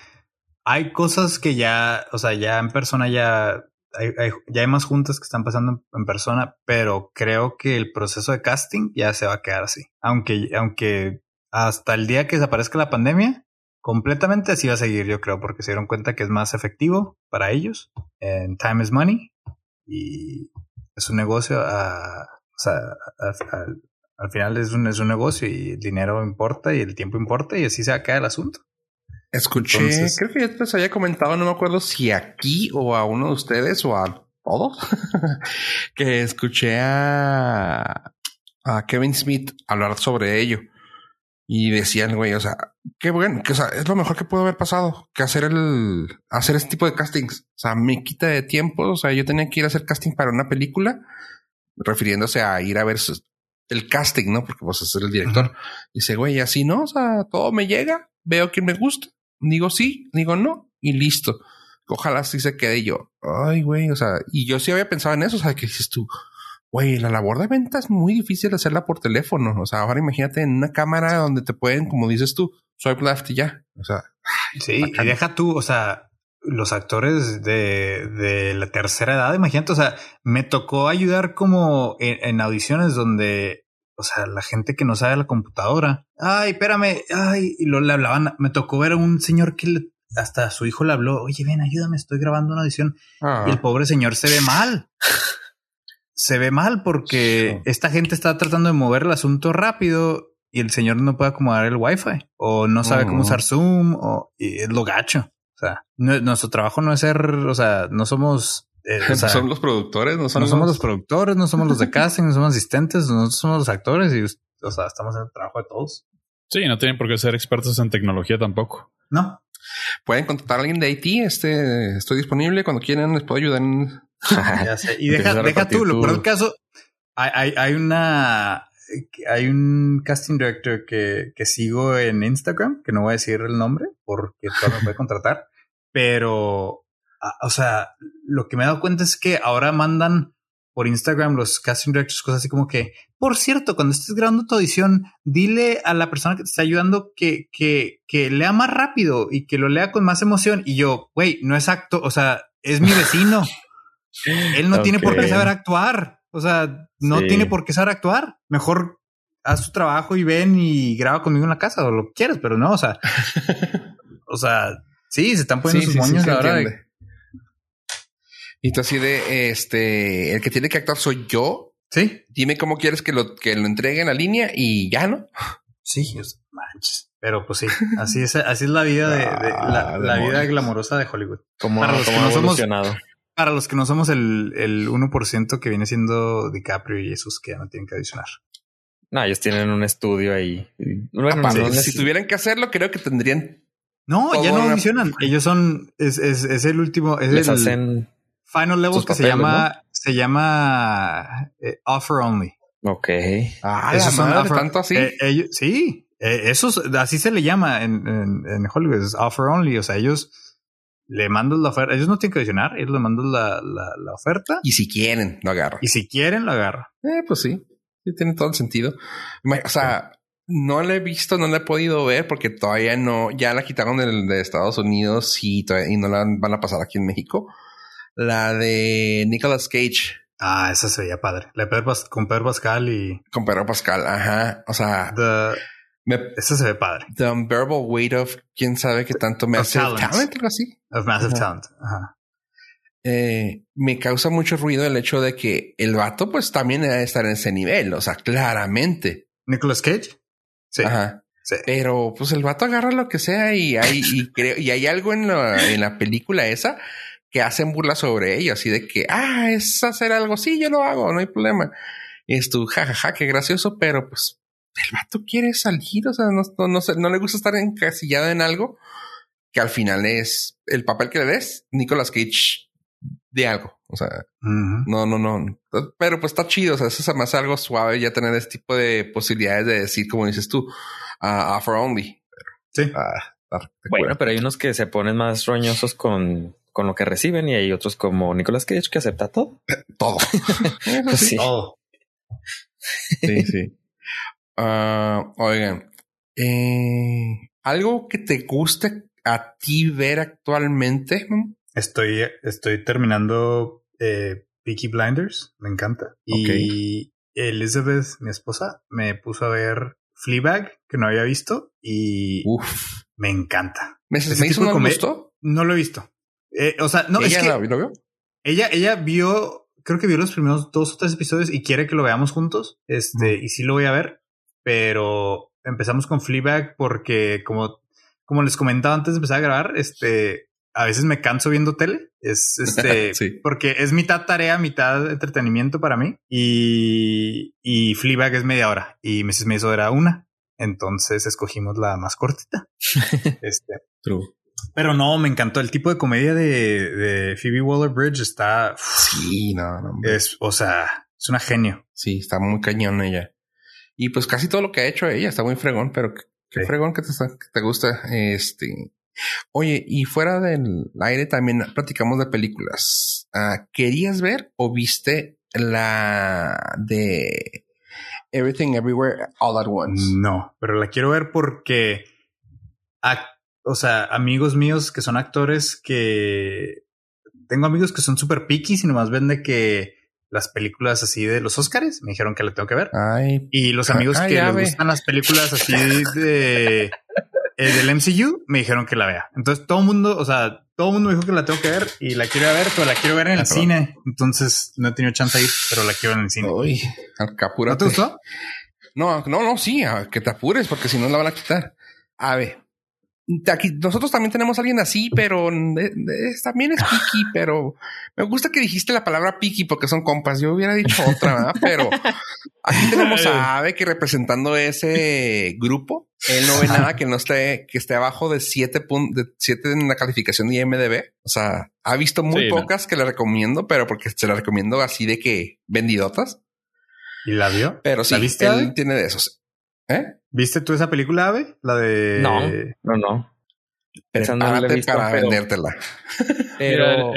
hay cosas que ya, o sea, ya en persona ya hay, ya hay más juntas que están pasando en, persona, pero creo que el proceso de casting ya se va a quedar así. Aunque, aunque hasta el día que desaparezca la pandemia, completamente así va a seguir, yo creo, porque se dieron cuenta que es más efectivo para ellos. En time is money y es un negocio. A, o sea, al final es un, es un negocio y el dinero importa y el tiempo importa y así se acaba el asunto. Escuché, creo que ya les había comentado, no me acuerdo si aquí o a uno de ustedes o a todos, que escuché a, a Kevin Smith hablar sobre ello y decían, güey, o sea, qué bueno, que o sea, es lo mejor que pudo haber pasado, que hacer el, hacer este tipo de castings. O sea, me quita de tiempo. O sea, yo tenía que ir a hacer casting para una película, refiriéndose a ir a ver el casting, ¿no? Porque vos es el director. Dice, güey, así no, o sea, todo me llega, veo que me gusta, digo sí, digo no, y listo. Ojalá sí se quede yo. Ay, güey, o sea, y yo sí había pensado en eso, o sea, que dices tú, Güey, la labor de venta es muy difícil hacerla por teléfono. O sea, ahora imagínate en una cámara donde te pueden, como dices tú, swipe left y ya. O sea, sí, y deja tú, o sea, los actores de, de la tercera edad, imagínate, o sea, me tocó ayudar como en, audiciones donde, o sea, la gente que no sabe la computadora, ay, espérame, ay, y lo le hablaban, me tocó ver a un señor que hasta su hijo le habló, oye, ven, ayúdame, estoy grabando una audición. Ah. Y el pobre señor se ve mal. Se ve mal porque esta gente está tratando de mover el asunto rápido y el señor no puede acomodar el wifi o no sabe cómo usar Zoom o es lo gacho. O sea, nuestro trabajo no es ser, o sea, no somos eh, o son los productores, no, somos los productores, no somos los de casting, no somos asistentes, nosotros somos los actores y, o sea, estamos en el trabajo de todos. Sí, no tienen por qué ser expertos en tecnología tampoco. No. Pueden contactar a alguien de IT, este, estoy disponible cuando quieran, les puedo ayudar en... ya sé. Y deja, deja tú, lo por el caso, hay, hay, hay una hay un casting director que, que, sigo en Instagram, que no voy a decir el nombre porque todavía me puede contratar, pero, o sea, lo que me he dado cuenta es que ahora mandan por Instagram los casting directors cosas así como que, por cierto, cuando estés grabando tu audición, dile a la persona que te está ayudando que, que, que lea más rápido y que lo lea con más emoción. Y yo, güey, no es acto, o sea, es mi vecino. Él no tiene por qué saber actuar. O sea, no tiene por qué saber actuar. Mejor haz tu trabajo y ven y graba conmigo en la casa o lo que quieras, pero no, o sea, o sea, sí, se están poniendo sus moños ahora. Y tú así de este, el que tiene que actuar soy yo. Sí. Dime cómo quieres que lo, que lo entreguen a línea y ya, ¿no? Sí, manches. Pero pues sí, así es, así es la vida de, la, ah, vida glamorosa de Hollywood. Como, para los que no somos, para los que no somos el, el 1% que viene siendo DiCaprio y esos que ya no tienen que adicionar. No, ellos tienen un estudio ahí. si tuvieran que hacerlo, creo que tendrían. No, ya no adicionan. Ellos son. Es, es, es, el último. Es Les el hacen final level que se llama. Se llama eh, Offer Only. Ok. Ah, esos son tanto así. Eh, ellos, sí, eh, esos así se le llama en, en, en Hollywood. Es Offer Only. O sea, ellos le mandan la oferta. Ellos no tienen que adicionar, ellos le mandan la, la, la oferta. Y si quieren, lo agarran. Y si quieren, lo agarran. Eh, pues sí. Sí, tiene todo el sentido. O sea, no la he visto, no la he podido ver porque todavía no, ya la quitaron de Estados Unidos y, y no la van a pasar aquí en México. La de Nicolas Cage. Ah, esa se veía padre. La con Pedro Pascal y. Con Pedro Pascal, ajá. O sea. Esa se ve padre. The Unbearable Weight of quién sabe qué tanto me hace talent, algo así. Of Massive Talent. Ajá. Eh, me causa mucho ruido el hecho de que el vato pues también debe estar en ese nivel, o sea, claramente. Nicolas Cage. Sí. Ajá. Pero pues el vato agarra lo que sea y hay, y creo, y hay algo en la, en la película esa que hacen burla sobre ello, así de que, ah, es hacer algo, sí, yo lo hago, no hay problema. Y es tu jajaja, qué gracioso, pero pues el vato quiere salir, o sea, no, no, no le gusta estar encasillado en algo que al final es el papel que le des. Nicolas Cage de algo. O sea, no, no, no. Pero pues está chido. O sea, eso es más algo suave ya tener este tipo de posibilidades de decir, como dices tú, uh, offer only. sí. Ah, bueno, pero hay unos que se ponen más roñosos con, con lo que reciben y hay otros como Nicolas Cage que acepta todo. todo. sí. Todo. Sí, sí. Uh, oigan, eh, algo que te guste a ti ver actualmente. Estoy, estoy terminando eh, Peaky Blinders, me encanta. Y Elizabeth, mi esposa, me puso a ver Fleabag, que no había visto, y me encanta. ¿Me, hizo no? No lo he visto. Eh, o sea, no, ¿Ella es que lo vio? Ella, ella vio, creo que vio los primeros dos o tres episodios y quiere que lo veamos juntos. Este, y sí lo voy a ver, pero empezamos con Fleabag porque como, como les comentaba antes de empezar a grabar, este, a veces me canso viendo tele. Es este, porque es mitad tarea, mitad entretenimiento para mí. Y, y Fleabag es media hora y Mrs. Maisel era una. Entonces escogimos la más cortita. este. True. Pero no, me encantó el tipo de comedia de, de Phoebe Waller Bridge. Está. Sí, no, no. Es, o sea, es una genio. Sí, está muy cañón ella. Y pues casi todo lo que ha hecho ella está muy fregón, pero qué fregón que te, que te gusta. Este, Oye, y fuera del aire también platicamos de películas. Ah, ¿Querías ver o viste la de Everything Everywhere All at Once? No, pero la quiero ver porque, o sea, amigos míos que son actores que tengo amigos que son súper picky y nomás ven de que las películas así de los Oscars me dijeron que la tengo que ver. y los amigos que les gustan las películas así de eh, del MCU me dijeron que la vea. Entonces todo el mundo, o sea, todo el mundo me dijo que la tengo que ver y la quiero ver, pero la quiero ver en el cine. Entonces no he tenido chance de ir, pero la quiero ver en el cine. Uy, ¿No te gustó? No, no, no, sí, que te apures porque si no la van a quitar. A ver, aquí nosotros también tenemos a alguien así, pero también es piqui, pero me gusta que dijiste la palabra piqui porque son compas. Yo hubiera dicho otra, ¿verdad? pero aquí tenemos a Ave que representando ese grupo, él no ve nada que no esté, que esté abajo de siete de siete en la calificación de IMDB. O sea, ha visto muy pocas que le recomiendo, pero porque se la recomiendo así de que vendidotas. ¿Y la vio? Pero sí, viste, él tiene de esos. ¿Eh? ¿Viste tú esa película, Ave? La de. No, no, no. Pensando para pero... vendértela. Pero.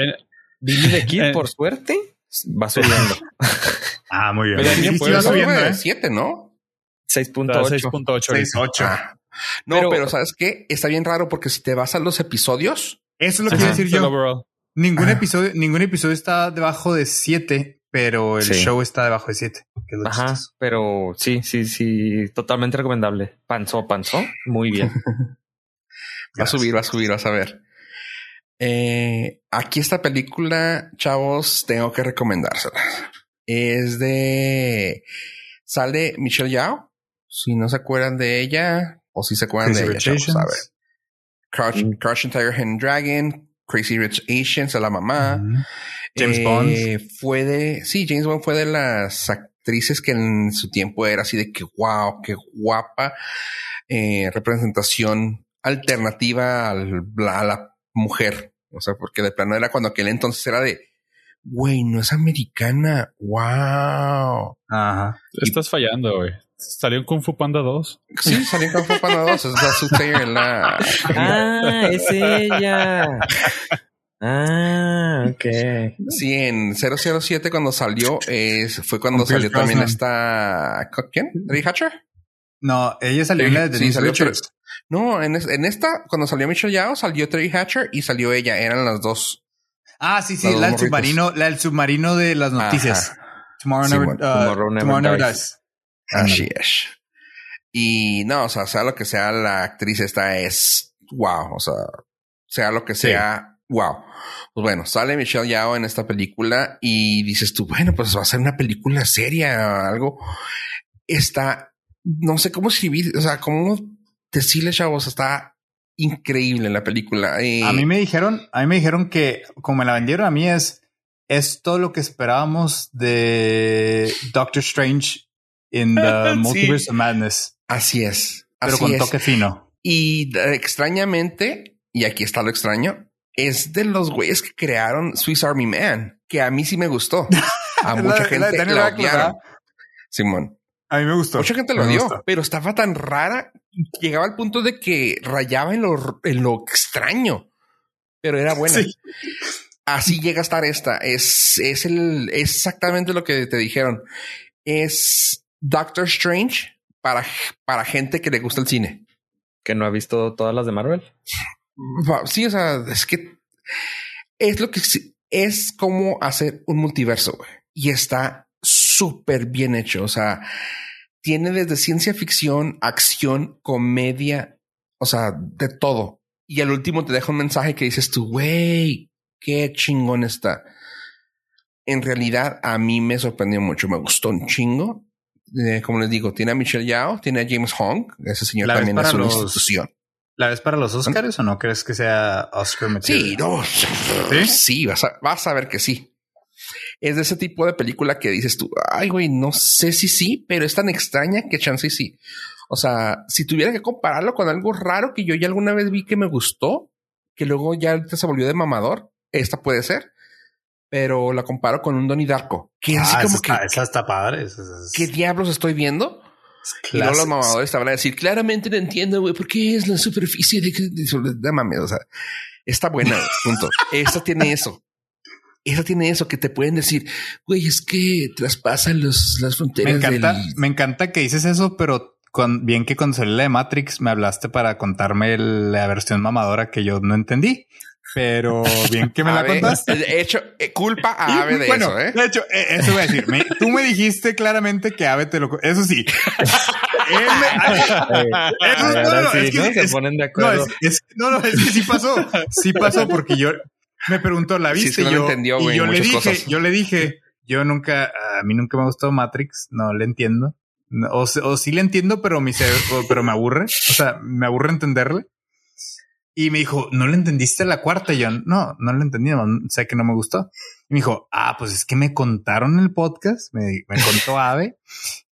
Billy the Kid, por suerte, va subiendo. ah, muy bien. Pero sí, va subiendo, ¿eh? 7, ¿no? 6.8. 6.8. No, pero, ¿sabes qué? Está bien raro porque si te vas a los episodios. Eso es lo que quiero decir yo. Ningún episodio, ningún episodio está debajo de 7 pero el show está debajo de 7. Ajá, pero sí, sí, sí, totalmente recomendable. Panzó, panzó, muy bien. va a subir, va a subir, vas a ver. Eh, aquí esta película, chavos, tengo que recomendársela. Es de... Sale Michelle Yao. Si no se acuerdan de ella, o si se acuerdan de ella, chavos, a ver. Crouch, mm. Crouching Tiger, Hidden Dragon, Crazy Rich Asians, a la mamá. James eh, Fue de, sí, James Bond fue de las actrices que en su tiempo era así de que wow, qué guapa eh, representación alternativa al, a la mujer. O sea, porque de plano era cuando aquel entonces era de, güey, no es americana. Wow. Ajá. Estás fallando, güey. Salió en Kung Fu Panda 2. Sí, salió en Kung Fu Panda 2. Es la en la. Ah, es ella. Ah, ok. Sí, en 007 cuando salió, fue cuando salió también esta... ¿Quién? ¿Terry Hatcher? No, ella salió en la de sí, salió No, en, esta, cuando salió Michelle Yao, salió Terry Hatcher y salió ella. Eran las dos. Ah, sí, sí, la del submarino, la del submarino de las noticias. Tomorrow, never, uh, dies. Así es. Y no, o sea, sea lo que sea, la actriz esta es wow. O sea, sea lo que sea, wow. Pues bueno, sale Michelle Yao en esta película y dices tú, bueno, pues va a ser una película seria, algo. Está, no sé cómo escribir, o sea, cómo decirle, chavos, está increíble la película. a mí me dijeron, a mí me dijeron que como me la vendieron a mí es, es todo lo que esperábamos de Doctor Strange in the Multiverse of Madness. Así es. Pero con toque fino. Y eh, extrañamente, y aquí está lo extraño, es de los güeyes que crearon Swiss Army Man, que a mí sí me gustó. A mucha gente la, odiaron. Simón. A mí me gustó. Mucha gente lo odió, pero estaba tan rara. Llegaba al punto de que rayaba en lo, en lo extraño, pero era buena. Así llega a estar esta. Es, es el, exactamente lo que te dijeron. Es Doctor Strange para, para gente que le gusta el cine. Que no ha visto todas las de Marvel. Sí, o sea, es que es lo que es como hacer un multiverso güey. y está súper bien hecho. O sea, tiene desde ciencia ficción, acción, comedia, o sea, de todo. Y al último te deja un mensaje que dices tú, güey, qué chingón está. En realidad, a mí me sorprendió mucho, me gustó un chingo. Eh, como les digo, tiene a Michelle Yao, tiene a James Hong, ese señor también es una institución. ¿La ves para los Oscars o no crees que sea Oscar material? Sí, no. Sí, sí vas, a, vas a ver que sí. Es de ese tipo de película que dices tú, ay, güey, no sé si sí, pero es tan extraña que chance sí. O sea, si tuviera que compararlo con algo raro que yo ya alguna vez vi que me gustó, que luego ya se volvió de mamador, esta puede ser, pero la comparo con un Donnie Darko, que así ah, que. esa está padre. ¿Qué diablos estoy viendo? Y luego los mamadores te van a decir, claramente no entiendo, güey, ¿por qué es la superficie de, de mames? O sea, está buena, punto. Esta tiene eso. Esta tiene eso que te pueden decir, güey, es que traspasan los, las fronteras. Me encanta, me encanta que dices eso, pero bien que cuando salió la de Matrix me hablaste para contarme la versión mamadora que yo no entendí. Pero bien que me la contaste. De hecho, eh, culpa a Ave de eso, ¿eh? De hecho, eh, eso voy a decir. tú me dijiste claramente que Ave te lo... Eso sí. Se ponen de acuerdo. No, no, es que sí pasó. Sí pasó porque yo... Me preguntó, ¿la viste? y yo, y yo le dije, yo le dije, yo nunca, a mí nunca me gustó Matrix, no le entiendo. O, o sí le entiendo, pero me, pero me aburre. O sea, me aburre entenderle. Y me dijo, ¿no le entendiste la cuarta? Y yo, no, no le entendí, sé que no me gustó. Y me dijo, ah, pues es que me contaron el podcast, me, me contó Ave,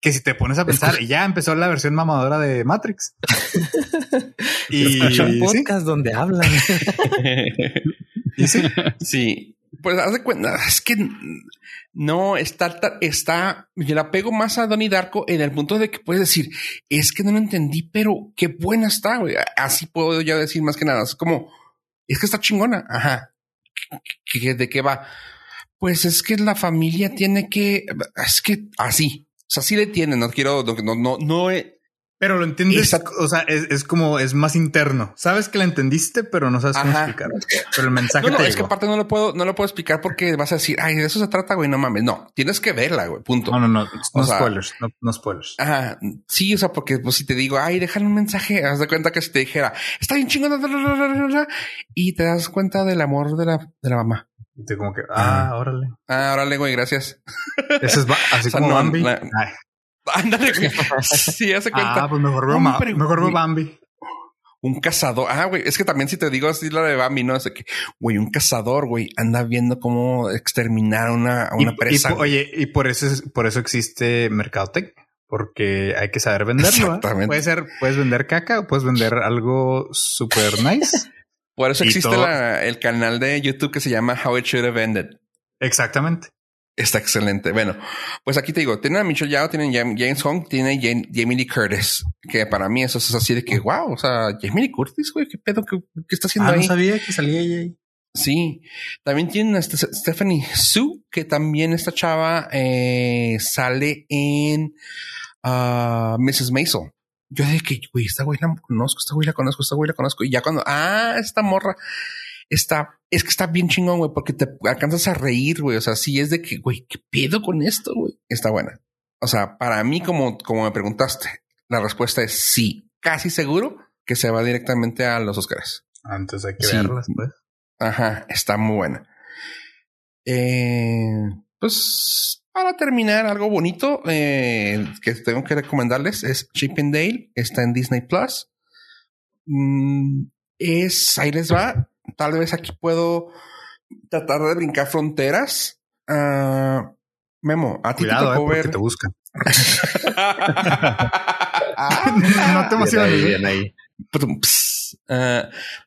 que si te pones a pensar, ya empezó la versión mamadora de Matrix. y un podcast donde hablan. ¿Y sí? sí, pues haz de cuenta, es que no está, está, yo la pego más a Donnie Darko en el punto de que puedes decir, es que no lo entendí, pero qué buena está, güey. Así puedo ya decir más que nada. Es como, es que está chingona. Ajá. ¿De qué va? Pues es que la familia tiene que, es que así, o sea, sí le tiene, no quiero, no, no, no, pero lo entiendes, o sea, es, como, es más interno. Sabes que la entendiste, pero no sabes cómo explicar. Pero el mensaje no, no, es que aparte no lo puedo, no lo puedo explicar porque vas a decir, ay, de eso se trata, güey, no mames. No, tienes que verla, güey, punto. No, no, no, no spoilers, no, spoilers. Ajá, sí, o sea, porque pues si te digo, ay, déjale un mensaje, haz de cuenta que si te dijera, está bien chingón, y te das cuenta del amor de la, de la mamá. Y te como que, ah, órale. Ah, órale, güey, gracias. Eso es así como Bambi. Ándale, sí, hace cuenta. Ah, pues mejor veo, mejor Bambi. Un cazador. Ah, güey, es que también si te digo así la de Bambi, no sé que, güey, un cazador, güey, anda viendo cómo exterminar una, una presa. oye, y por eso, por eso existe Mercadotech, porque hay que saber venderlo. Exactamente. Puede ser, puedes vender caca o puedes vender algo super nice. por eso existe el canal de YouTube que se llama How It Should Have Ended. Exactamente. Está excelente. Bueno, pues aquí te digo, tienen a Michelle Yao, tienen James Hong, tiene Jamie Lee Curtis, que para mí eso es así de que, wow, o sea, Jamie Lee Curtis, güey, qué pedo, qué, está haciendo ah, ahí. no sabía que salía ella Sí, también tienen a Stephanie Su, que también esta chava eh, sale en uh, Mrs. Maisel. Yo dije que, güey, esta güey la conozco, esta güey la conozco, esta güey la conozco. Y ya cuando, ah, esta morra está, es que está bien chingón, güey, porque te alcanzas a reír, güey. O sea, sí es de que, güey, ¿qué pedo con esto, güey? Está buena. O sea, para mí, como, como me preguntaste, la respuesta es sí, casi seguro que se va directamente a los Oscars. Antes hay que verlas, pues. Ajá, está muy buena. Eh, pues para terminar, algo bonito eh, que tengo que recomendarles es Chip and Dale. Está en Disney Plus. Mm, es ahí les va tal vez aquí puedo tratar de brincar fronteras. Uh, Memo, a ti te tocó eh, ver. te buscan. no te emociones. Bien ahí, uh,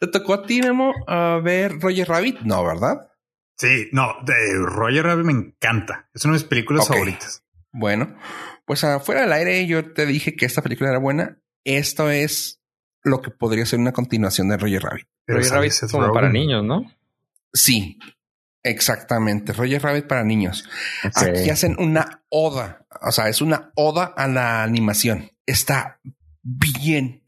¿Te tocó a ti, Memo, a ver Roger Rabbit? No, ¿verdad? Sí, no, de Roger Rabbit me encanta. Es una de mis películas favoritas. Bueno, pues afuera del aire yo te dije que esta película era buena. Esto es lo que podría ser una continuación de Roger Rabbit. Roger Rabbit es como para niños, ¿no? Sí, exactamente. Roger Rabbit para niños. Aquí hacen una oda. O sea, es una oda a la animación. Está bien.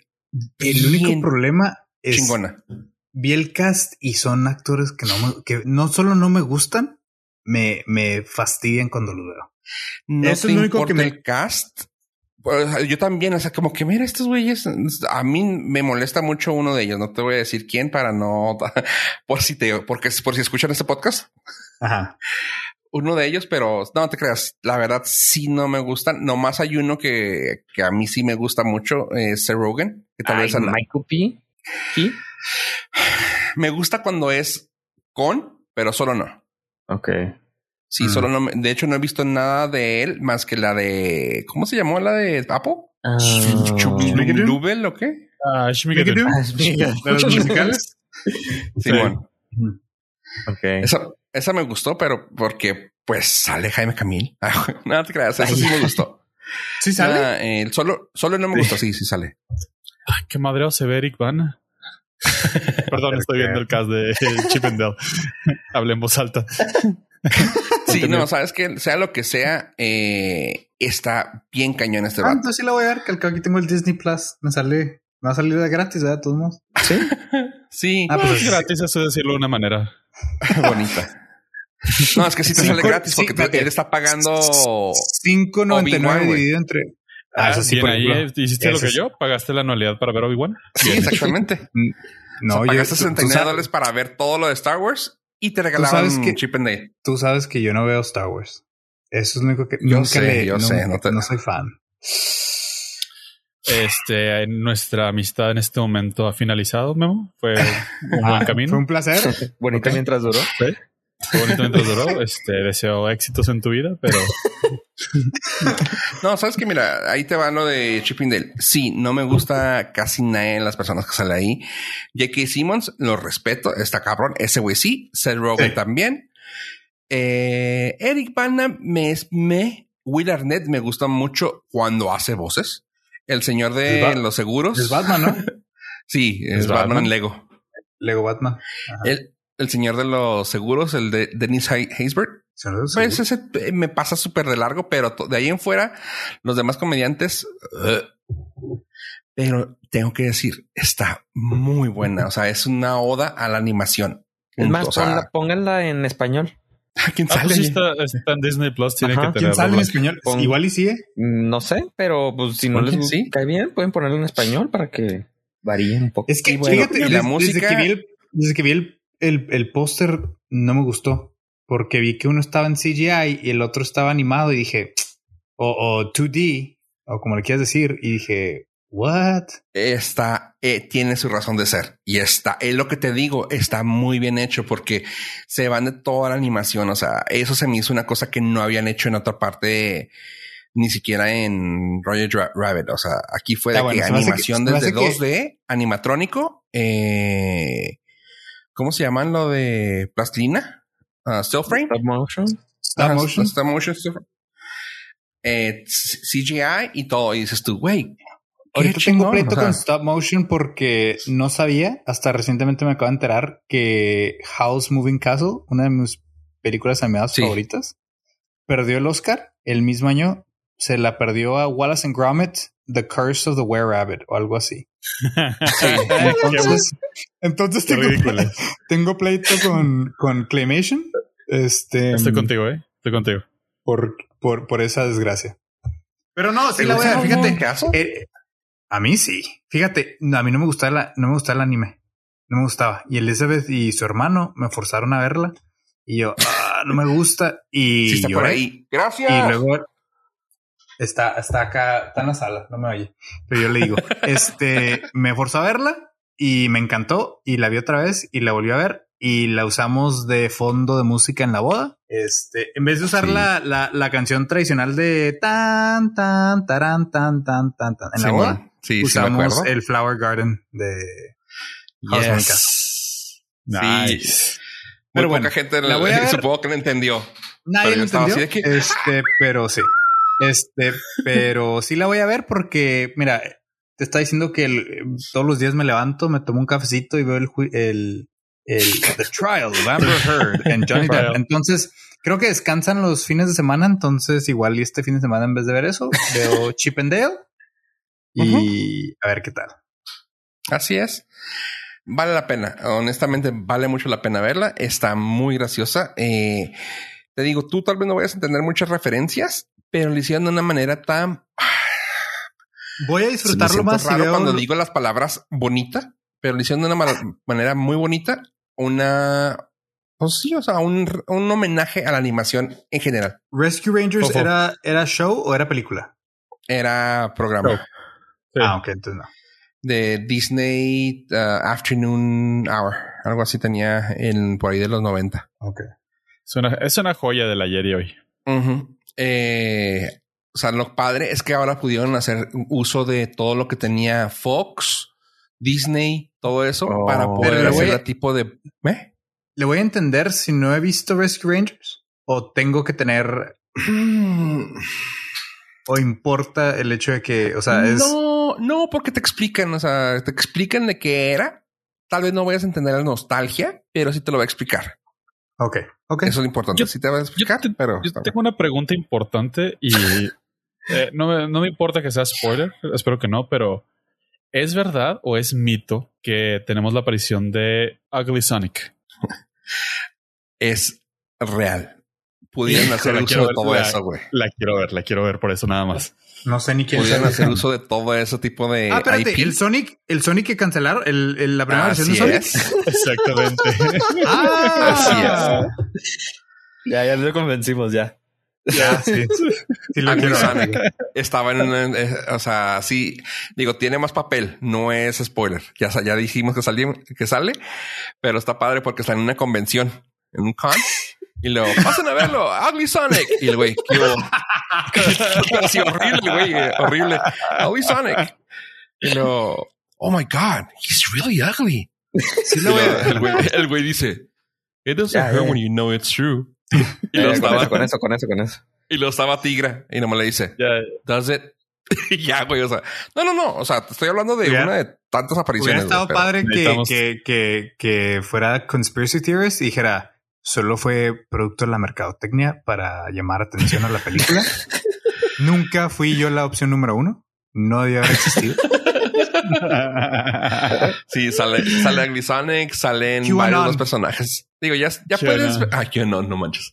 El único problema es chingona. Vi el cast y son actores que no que no solo no me gustan, me, me fastidian cuando los veo. No es el único que me el cast. Pues, yo también, o sea, como que mira, estos güeyes, a mí me molesta mucho uno de ellos. No te voy a decir quién para no, por si te, porque por si escuchan este podcast. Ajá. Uno de ellos, pero no te creas, la verdad sí no me gustan. Nomás hay uno que, que a mí sí me gusta mucho, es Sir Rogen, que tal vez Michael P. ¿Sí? Me gusta cuando es con, pero solo no. Ok. Sí, solo no. De hecho, no he visto nada de él más que la de. ¿Cómo se llamó la de Apple? ¿Lubel o qué? Ah. ¿De los musicales? Sí, bueno. Okay. Esa, esa me gustó, pero porque pues sale Jaime Camil. no te creas, eso sí me gustó. ¿Sí sale? el solo, solo no me gustó, sí, sí sale. Ay, qué madreo se ve Eric Bana. Perdón, estoy viendo el cast de Chip and Dale. Hablé en voz alta. Sí, no, sabes que sea lo que sea, eh, está bien cañón este ah, entonces sí la voy a ver, que aquí tengo el Disney Plus. Me sale, me va a salir de gratis, ¿verdad? todos modos. Sí. sí. Ah, pues es gratis, eso decirlo de una manera bonita. No, es que sí te sale gratis porque él está pagando 5.99 dividido entre. Ah, eso sí, ahí hiciste lo que yo, pagaste la anualidad para ver Obi-Wan. Sí, exactamente. no, o sea, pagaste 69 dólares para ver todo lo de Star Wars y te regalaban un Chip and Day. Tú sabes que yo no veo Star Wars. Eso es lo único que yo nunca sé, yo sé, no, no soy fan. Este, nuestra amistad en este momento ha finalizado, Memo. Fue un buen camino. Fue un placer. Bonito mientras duró. ¿Sí? Fue bonito mientras duró. Este, deseo éxitos en tu vida, pero. no, sabes que mira, ahí te va lo de Chipping Sí, no me gusta casi nadie de las personas que salen ahí. J.K. Simmons, lo respeto, está cabrón. Ese güey sí. Seth Rogen también. Eh, Eric Bana me, me, Will Arnett me gusta mucho cuando hace voces. El señor de los seguros. Es Batman, ¿no? sí, es, Batman, Lego. Lego Batman. El, el, señor de los seguros, el de Dennis Haysbert. Pues ese me pasa súper de largo, pero de ahí en fuera, los demás comediantes. pero tengo que decir, está muy buena. O sea, es una oda a la animación. Es más, pónganla en español. ¿Quién ah, pues sale? está, en Disney Plus, tiene que tener. ¿Quién sale en español? Igual y sigue. No sé, pero pues si no les cae bien, pueden ponerlo en español para que varíe un poco. Es que fíjate, la música. Desde que vi el, el, el, póster, no me gustó porque vi que uno estaba en CGI y el otro estaba animado y dije, o, o 2D, o como le quieras decir, y dije, What? Está, eh, tiene su razón de ser y está, es lo que te digo, está muy bien hecho porque se van de toda la animación. O sea, eso se me hizo una cosa que no habían hecho en otra parte, ni siquiera en Roger Rabbit. O sea, aquí fue de que animación desde 2D, animatrónico, eh, ¿cómo se llaman lo de plastilina? Uh, still frame. Stop motion. Stop motion. Stop motion. Eh, CGI y todo. Y dices tú, güey, Ahorita tengo pleito con stop motion porque no sabía, hasta recientemente me acabo de enterar que House Moving Castle, una de mis películas animadas favoritas, perdió el Oscar el mismo año. Se la perdió a Wallace and Gromit, The Curse of the Were Rabbit o algo así. entonces, tengo, pleito, con, con Claymation. Este, Estoy contigo, eh. Estoy contigo. Por, por, por esa desgracia. Pero no, sí la voy a fíjate. Caso? Eh, a mí sí. Fíjate, a mí no me gustaba la, no me gustaba el anime. No me gustaba. Y Elizabeth y su hermano me forzaron a verla. Y yo, ah, no me gusta. Y sí está por ahí. Gracias. Y luego está, está acá, está en la sala, no me oye. Pero yo le digo, este, me forzó a verla y me encantó y la vi otra vez y la volvió a ver y la usamos de fondo de música en la boda. Este, en vez de usar la, la, la, canción tradicional de tan, tan, taran, tan, tan, tan, tan en la boda, Sí, usamos el Flower Garden de yes. Nice. Pero bueno, poca gente la voy a supongo que no entendió. Nadie lo entendió. Este, pero sí. Este, pero sí la voy a ver porque, mira, te está diciendo que todos los días me levanto, me tomo un cafecito y veo el, el, el The Trial of Amber Heard en Johnny Depp. Entonces, creo que descansan los fines de semana. Entonces, igual y este fin de semana, en vez de ver eso, veo Chip and Dale y a ver qué tal. Así es. Vale la pena. Honestamente, vale mucho la pena verla. Está muy graciosa. Eh, te digo, tú tal vez no vayas a entender muchas referencias, pero lo hicieron de una manera tan. Voy a disfrutarlo más. Raro cuando digo las palabras bonita, pero lo hicieron de una manera muy bonita. Una. Pues sí, o sea, un, un homenaje a la animación en general. Rescue Rangers era, era show o era película? Era programa. Ah, ok, entonces no. De Disney uh, Afternoon Hour. Algo así tenía en, por ahí de los 90. Ok. Es una, es una joya del ayer y hoy. Eh, o sea, lo padre es que ahora pudieron hacer uso de todo lo que tenía Fox, Disney, todo eso para oh. poder hacer el tipo de. ¿eh? Le voy a entender si no he visto Rescue Rangers o tengo que tener. o importa el hecho de que, o sea, es. No, no, porque te explican, o sea, te explican de qué era. Tal vez no vayas a entender la nostalgia, pero sí te lo voy a explicar. Ok, ok. Eso es lo importante. sí te voy a explicar, pero. Yo tengo una pregunta importante y eh, no, me, no me importa que sea spoiler, espero que no, pero ¿es verdad o es mito que tenemos la aparición de Ugly Sonic? es real. Pudieran hacer uso de todo eso, güey. La quiero ver, la quiero ver por eso nada más. No sé ni quién Pudieran hacer uso de todo ese tipo de. Ah, espérate, el Sonic, el Sonic que cancelaron, el, la primera versión de Sonic. Es. Exactamente. ah, así es. Ya, ya lo convencimos, ya. Ya, sí. sí lo quiero. Sonic estaba en una, eh, o sea, sí, digo, tiene más papel, no es spoiler. Ya, ya dijimos que, salió, que sale, pero está padre porque está en una convención, en un con. Y luego, pasen a verlo, Ugly Sonic. Y el güey, qué Así horrible, güey, horrible. Ugly Sonic. Y luego, oh my God, he's really ugly. Sí, lo el, güey, el güey dice, it doesn't yeah, hurt yeah. when you know it's true. Y lo estaba, con eso, con eso, con eso. Y lo estaba Tigra y no me le dice, yeah. does it? y ya, güey, o sea, no, no, no, o sea, te estoy hablando de una de tantas apariciones. Hubiera estado güey, padre que, que, que, que fuera conspiracy theorist y dijera, solo fue producto de la mercadotecnia para llamar atención a la película. Nunca fui yo la opción número uno. No debía haber existido. sí, sale, sale Aglisonic, salen varios los personajes. Digo, ya, ya puedes ver. Ah, yo no, no manches.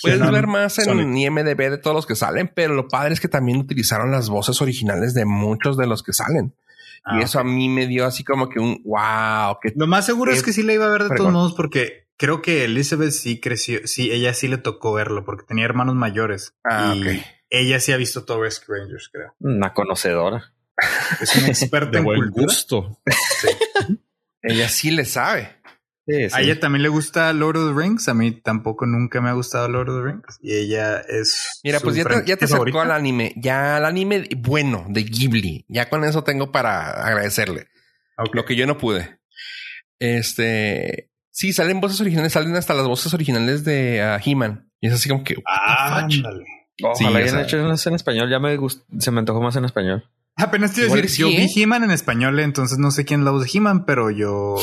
Puedes ver más en IMDB de todos los que salen, pero lo padre es que también utilizaron las voces originales de muchos de los que salen. y ah, eso a mí me dio así como que un wow. Que lo más seguro es que sí la iba a ver de todos modos porque creo que Elizabeth sí creció, sí, ella sí le tocó verlo porque tenía hermanos mayores. Ah, y ella sí ha visto todo Rescue Rangers, creo. Una conocedora. Es una experta en buen cultura. gusto. Sí. ella sí le sabe. Sí, sí. A ella también le gusta Lord of the Rings. A mí tampoco nunca me ha gustado Lord of the Rings. Y ella es. Mira, pues ya te, ya te acercó al anime. Ya al anime bueno de Ghibli. Ya con eso tengo para agradecerle. Okay. Lo que yo no pude. Este. Sí, salen voces originales, salen hasta las voces originales de uh, He-Man. Y es así como que. Ah, ándale. Ojalá sí, hayan hecho en español. Ya me gust se me antojó más en español. Apenas te iba a decir, sí, yo vi He-Man en español, entonces no sé quién es la voz de He-Man, pero yo.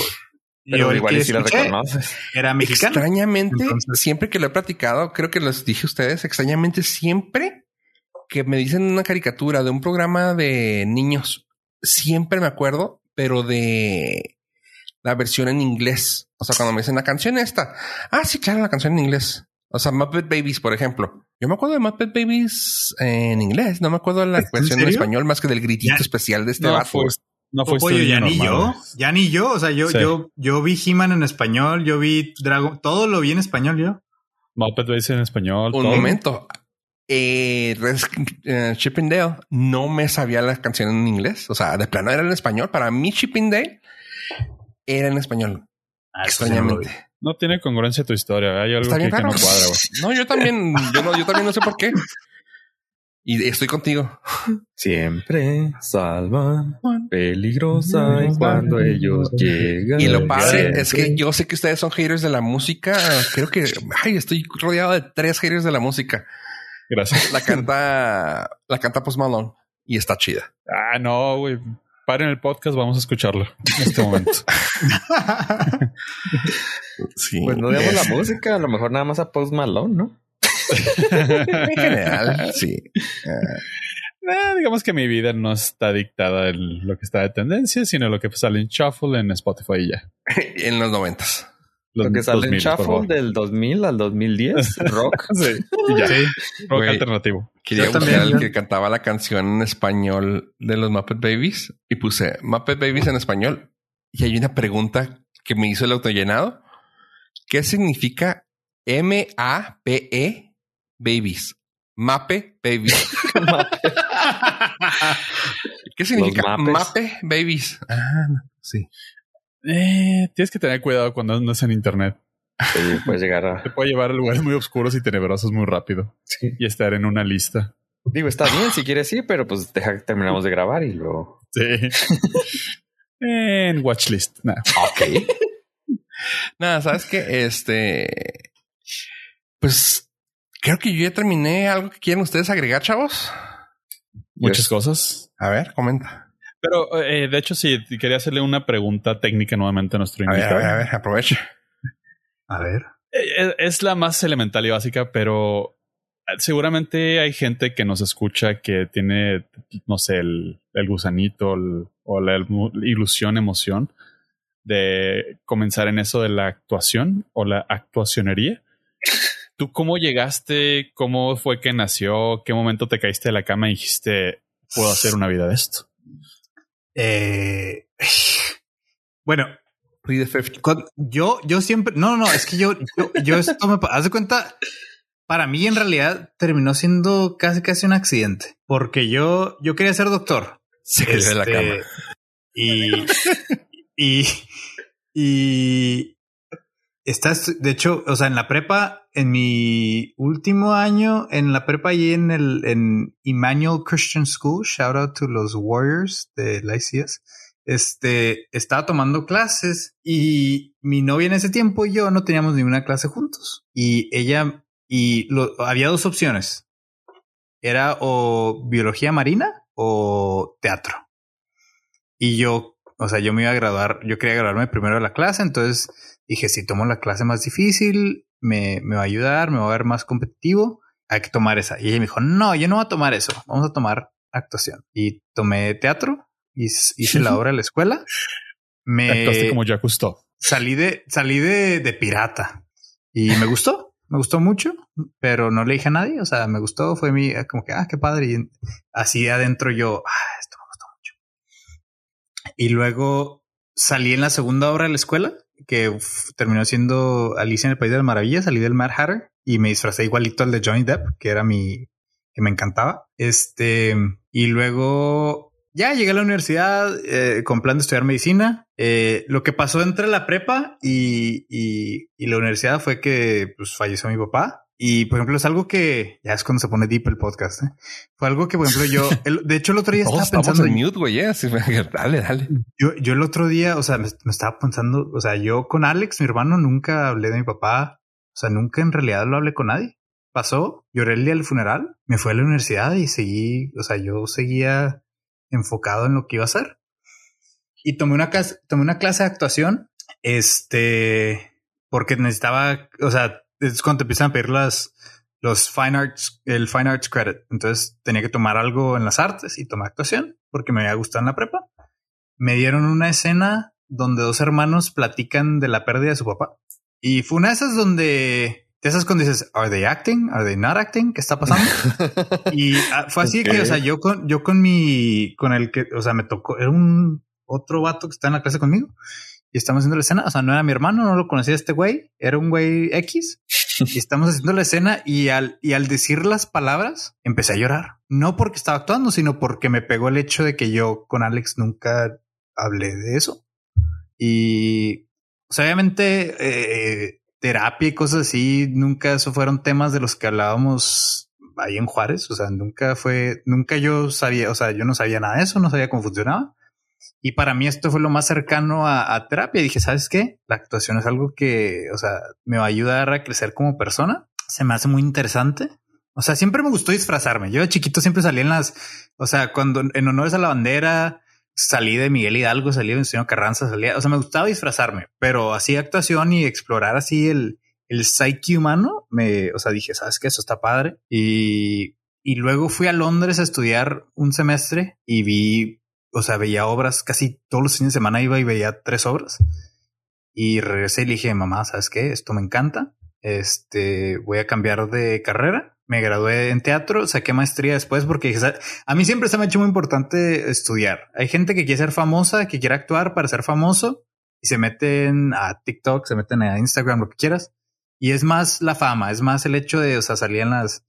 Pero yo igual y si la reconoces. Era mexicano. Extrañamente, entonces... siempre que lo he platicado, creo que les dije a ustedes, extrañamente, siempre que me dicen una caricatura de un programa de niños, siempre me acuerdo, pero de la versión en inglés. O sea, cuando me dicen la canción esta. Ah, sí, claro, la canción en inglés. O sea, Muppet Babies, por ejemplo. Yo me acuerdo de Muppet Babies en inglés. No me acuerdo de la versión en, español más que del gritito ¿Ya? especial de este no, vato. Fue, no fue Oye, ya ni yo. Ya ni yo. O sea, yo, sí. yo, yo vi He-Man en español. Yo vi Dragon. Todo lo vi en español yo. Muppet Babies en español. Un todo. momento. Eh, uh, Chippendale no me sabía la canción en inglés. O sea, de plano era en español. Para mí, Chippendale era en español. Ah, extrañamente. No tiene congruencia tu historia. Hay algo que, que, no cuadra. Güey. No, yo también, yo, no, yo también no sé por qué. Y estoy contigo. Siempre salvan peligrosa y cuando ellos llegan. Y lo padre es que yo sé que ustedes son haters de la música. Creo que ay, estoy rodeado de tres haters de la música. Gracias. La canta, la canta Post Malone y está chida. Ah, no, güey paren el podcast, vamos a escucharlo en este momento. sí, pues no digamos la música, a lo mejor nada más a Post Malone, ¿no? en general, sí. Uh, eh, digamos que mi vida no está dictada en lo que está de tendencia, sino lo que sale en Shuffle en Spotify y ya. en los noventas. Lo que sale 2000, en Shuffle del 2000 al 2010, rock. sí, ya. Sí. Rock Wey, alternativo. Quería Yo buscar al que cantaba la canción en español de los Muppet Babies y puse Muppet Babies en español. Y hay una pregunta que me hizo el autollenado. ¿Qué significa M-A-P-E Babies? Mape Babies. ¿Qué significa Mape Babies? Ah, sí. Eh, tienes que tener cuidado cuando andas en internet. Sí, puedes llegar a... Te puede llevar a lugares muy oscuros y tenebrosos muy rápido. Sí. Y estar en una lista. Digo, está bien si quieres sí, pero pues deja que terminamos de grabar y luego. Sí. en watchlist. Nah. Ok. Nada, sabes que este. Pues creo que yo ya terminé. ¿Algo que quieren ustedes agregar, chavos? Muchas yes. cosas. A ver, comenta. Pero eh, de hecho, sí, quería hacerle una pregunta técnica nuevamente a nuestro invitado. A ver, a ver, a ver aproveche. A ver. Eh, es la más elemental y básica, pero seguramente hay gente que nos escucha que tiene, no sé, el, gusanito o la ilusión, emoción de comenzar en eso de la actuación o la actuacionería. ¿Tú cómo llegaste? ¿Cómo fue que nació? ¿Qué momento te caíste de la cama y dijiste, puedo hacer una vida de esto? Eh, bueno, yo, yo siempre, no, no, es que yo, yo, esto me hace cuenta, para mí en realidad terminó siendo casi casi un accidente, porque yo, yo quería ser doctor. Se de la cama. Este, y, y, y estás, de hecho, o sea, en la prepa, en mi último año, en la prepa y en el, en Emmanuel Christian School, shout out to los Warriors de la ICS este, estaba tomando clases y mi novia en ese tiempo y yo no teníamos ninguna clase juntos. Y ella, y lo, había dos opciones. Era o biología marina o teatro. Y yo, o sea, yo me iba a graduar, yo quería graduarme primero de la clase, entonces dije, si tomo la clase más difícil, me, me va a ayudar, me va a ver más competitivo, hay que tomar esa. Y ella me dijo, no, yo no voy a tomar eso, vamos a tomar actuación. Y tomé teatro hice la obra en la escuela. Me como ya gustó. Salí de, salí de, de pirata y me gustó, me gustó mucho, pero no le dije a nadie. O sea, me gustó, fue mi, como que, ah, qué padre. Y así adentro yo, ah, esto me gustó mucho. Y luego salí en la segunda obra de la escuela, que terminó siendo Alicia en el País de las Maravillas. Salí del Mad Hatter y me disfrazé igualito al de Johnny Depp, que era mi, que me encantaba. Este, y luego ya llegué a la universidad eh, con plan de estudiar medicina. Eh, lo que pasó entre la prepa y, y, la universidad fue que pues, falleció mi papá. Y por ejemplo, es algo que ya es cuando se pone deep el podcast. ¿eh? Fue algo que, por ejemplo, yo, de hecho, el otro día estaba pensando. en mute, güey. dale, dale. Yo, yo el otro día, o sea, me, me, estaba pensando, o sea, yo con Alex, mi hermano, nunca hablé de mi papá. O sea, nunca en realidad lo hablé con nadie. Pasó, lloré el día del funeral, me fui a la universidad y seguí, o sea, yo seguía enfocado en lo que iba a hacer. Y tomé una, tomé una clase de actuación, este, porque necesitaba, o sea, es cuando te empiezan a pedir las, los fine arts, el fine arts credit. Entonces tenía que tomar algo en las artes y tomar actuación porque me había gustado en la prepa. Me dieron una escena donde dos hermanos platican de la pérdida de su papá. Y fue una de esas donde de esas cuando dices, ¿are they acting? ¿Are they not acting? ¿Qué está pasando? y ah, fue así que, o sea, yo con, yo con mi, con el que, o sea, me tocó, era un otro vato que está en la clase conmigo y estamos haciendo la escena. O sea, no era mi hermano, no lo conocía este güey, era un güey X y estamos haciendo la escena y al, y al decir las palabras empecé a llorar. No porque estaba actuando, sino porque me pegó el hecho de que yo con Alex nunca hablé de eso. Y o sea, obviamente eh, terapia y cosas así, nunca eso fueron temas de los que hablábamos ahí en Juárez. O sea, nunca fue, nunca yo sabía, o sea, yo no sabía nada de eso, no sabía cómo funcionaba. Y para mí esto fue lo más cercano a, terapia. Dije, ¿sabes qué? La actuación es algo que, o sea, me va a ayudar a crecer como persona. Se me hace muy interesante. O sea, siempre me gustó disfrazarme. Yo de chiquito siempre salía en las, o sea, cuando en honores a la bandera, salí de Miguel Hidalgo, salí de señor Carranza, salía, o sea, me gustaba disfrazarme, pero así actuación y explorar así el, el psyche humano, me, o sea, dije, ¿sabes qué? Eso está padre. Y, y luego fui a Londres a estudiar un semestre y vi, o sea, veía obras, casi todos los fines de semana iba y veía tres obras. Y regresé y le dije, mamá, ¿sabes qué? Esto me encanta. Este, voy a cambiar de carrera me gradué en teatro, saqué maestría después porque a mí siempre se me ha hecho muy importante estudiar. Hay gente que quiere ser famosa, que quiere actuar para ser famoso y se meten a TikTok, se meten a Instagram, lo que quieras. Y es más la fama, es más el hecho de, o sea, salir en las,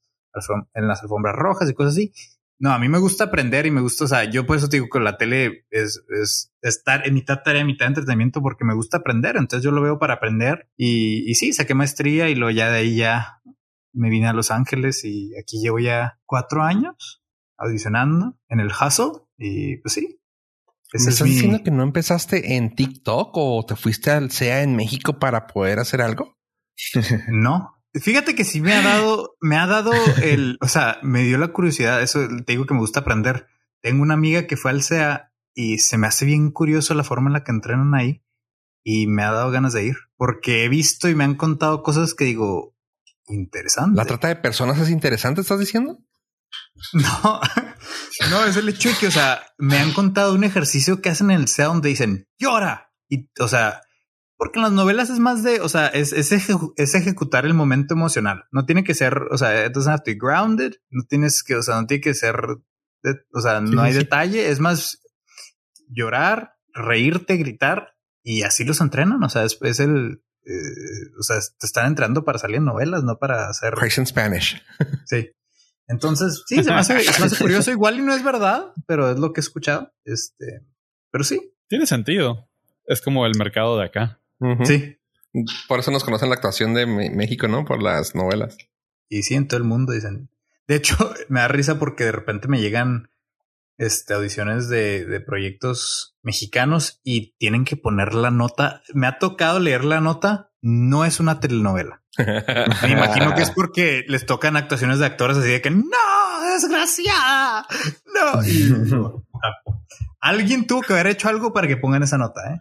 en las alfombras rojas y cosas así. No, a mí me gusta aprender y me gusta, o sea, yo por eso digo que la tele es, es estar en mitad tarea, mitad entretenimiento porque me gusta aprender. Entonces yo lo veo para aprender y, y sí, saqué maestría y luego ya de ahí ya me vine a Los Ángeles y aquí llevo ya cuatro años audicionando en el Hustle y pues sí. ¿Me estás diciendo que no empezaste en TikTok o te fuiste al SEA en México para poder hacer algo? no. Fíjate que sí me ha dado, me ha dado el, o sea, me dio la curiosidad. Eso te digo que me gusta aprender. Tengo una amiga que fue al SEA y se me hace bien curioso la forma en la que entrenan ahí y me ha dado ganas de ir porque he visto y me han contado cosas que digo interesante. La trata de personas es interesante, estás diciendo? No, no, es el hecho de que, o sea, me han contado un ejercicio que hacen en el SEA donde dicen llora y, o sea, porque en las novelas es más de, o sea, es, es, ejecutar el momento emocional. No tiene que ser, o sea, it doesn't have to be grounded. No tienes que, o sea, no tiene que ser, o sea, no hay detalle. Es más llorar, reírte, gritar y así los entrenan. O sea, es, es el, eh, o sea, te están entrenando para salir en novelas, no para hacer. Crazy Spanish. sí. Entonces, sí, se me, hace, se me hace curioso. Igual y no es verdad, pero es lo que he escuchado. Este, pero sí. Tiene sentido. Es como el mercado de acá. Sí. Por eso nos conocen la actuación de México, ¿no? Por las novelas. Y sí, en todo el mundo dicen. De hecho, me da risa porque de repente me llegan este, audiciones de, de proyectos mexicanos y tienen que poner la nota. Me ha tocado leer la nota. No es una telenovela. Me imagino que es porque les tocan actuaciones de actores así de que no, desgraciada. No. Y, alguien tuvo que haber hecho algo para que pongan esa nota, ¿eh?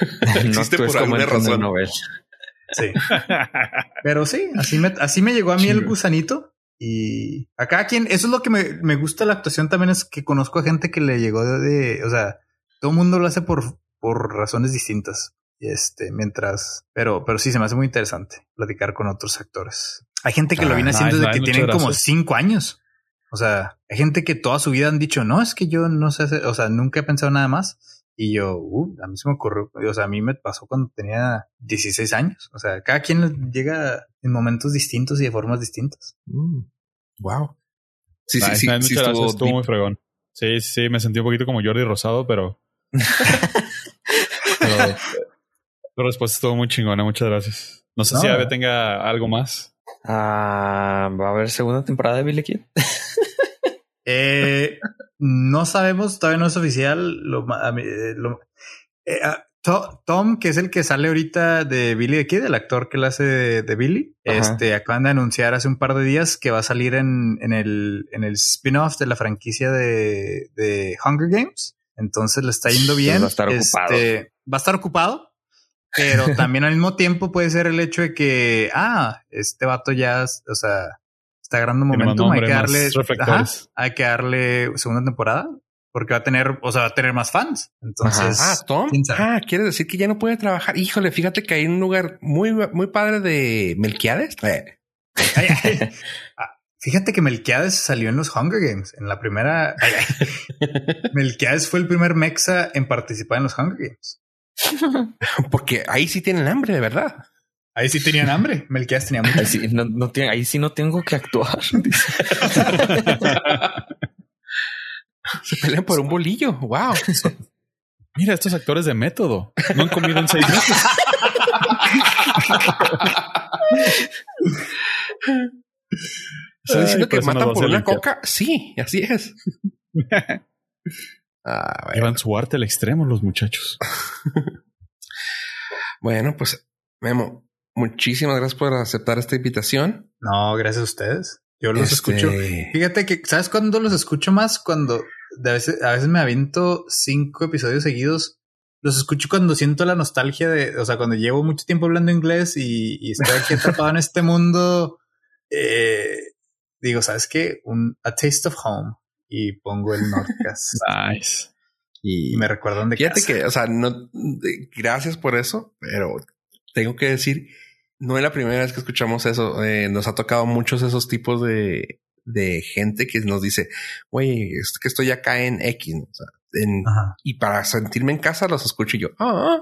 Existe por alguna razón. Sí. Pero sí, así me, así me llegó a mí el gusanito. Y a cada quien, eso es lo que me, me gusta la actuación también, es que conozco a gente que le llegó de, o sea, todo el mundo lo hace por, por razones distintas. Este, mientras, pero, pero sí se me hace muy interesante platicar con otros actores. Hay gente que lo viene haciendo desde que tienen como cinco años. O sea, hay gente que toda su vida han dicho, no, es que yo no sé, o sea, nunca he pensado nada más. Y yo, uh, a mí se me ocurrió, o sea, a mí me pasó cuando tenía 16 años. O sea, cada quien llega en momentos distintos y de formas distintas. Wow. Mm. Sí, sí, sí, sí, estuvo, estuvo muy fregón. Sí, sí, me sentí un poquito como Jordi Rosado, pero. pero la respuesta estuvo muy chingona, muchas gracias. No sé si Ave tenga algo más. Ah, va a haber segunda temporada de Billy Kid. eh, no sabemos, todavía no es oficial. Lo, eh, eh, ah, Tom, que es el que sale ahorita de Billy the Kid, el actor que le hace de, Billy, este acaban de anunciar hace un par de días que va a salir en, en el, en el spin-off de la franquicia de, de, Hunger Games. Entonces le está yendo bien. va a estar ocupado. Este, va a estar ocupado, pero también al mismo tiempo puede ser el hecho de que, ah, este vato ya, o sea, está agarrando momentum. Hay que darle, hay que darle segunda temporada porque va a tener, o sea, va a tener más fans. Entonces, ah, Tom, ah, quiere decir que ya no puede trabajar. Híjole, fíjate que hay un lugar muy, muy padre de Melquiades. Eh. Ah, fíjate que Melquiades salió en los Hunger Games en la primera. Melquiades fue el primer Mexa en participar en los Hunger Games. Porque ahí sí tienen hambre, de verdad. Ahí sí tenían hambre. Melquiades tenía hambre. Ahí sí no, no, ahí sí no tengo que actuar. Se pelean por un bolillo. Wow. Mira, estos actores de método no han comido en seis meses. ¿Estás diciendo que matan por una coca? Sí, así es. ah, Llevan su arte al extremo los muchachos. bueno, pues Memo, muchísimas gracias por aceptar esta invitación. No, gracias a ustedes. Yo los escucho. Este Fíjate que, ¿sabes cuándo los escucho más? Cuando a veces, a veces me aviento cinco episodios seguidos. Los escucho cuando siento la nostalgia de, o sea, cuando llevo mucho tiempo hablando inglés y, estoy aquí atrapado en este mundo. Eh, digo, ¿sabes qué? Un A Taste of Home y pongo el Nordcast. nice. Y, me recuerdan de Fíjate que, o sea, no, gracias por eso, pero tengo que decir, no es la primera vez que escuchamos eso. Eh, nos ha tocado muchos esos tipos de, de gente que nos dice, güey, es que estoy acá en X. y para sentirme en casa los escucho y yo, ah,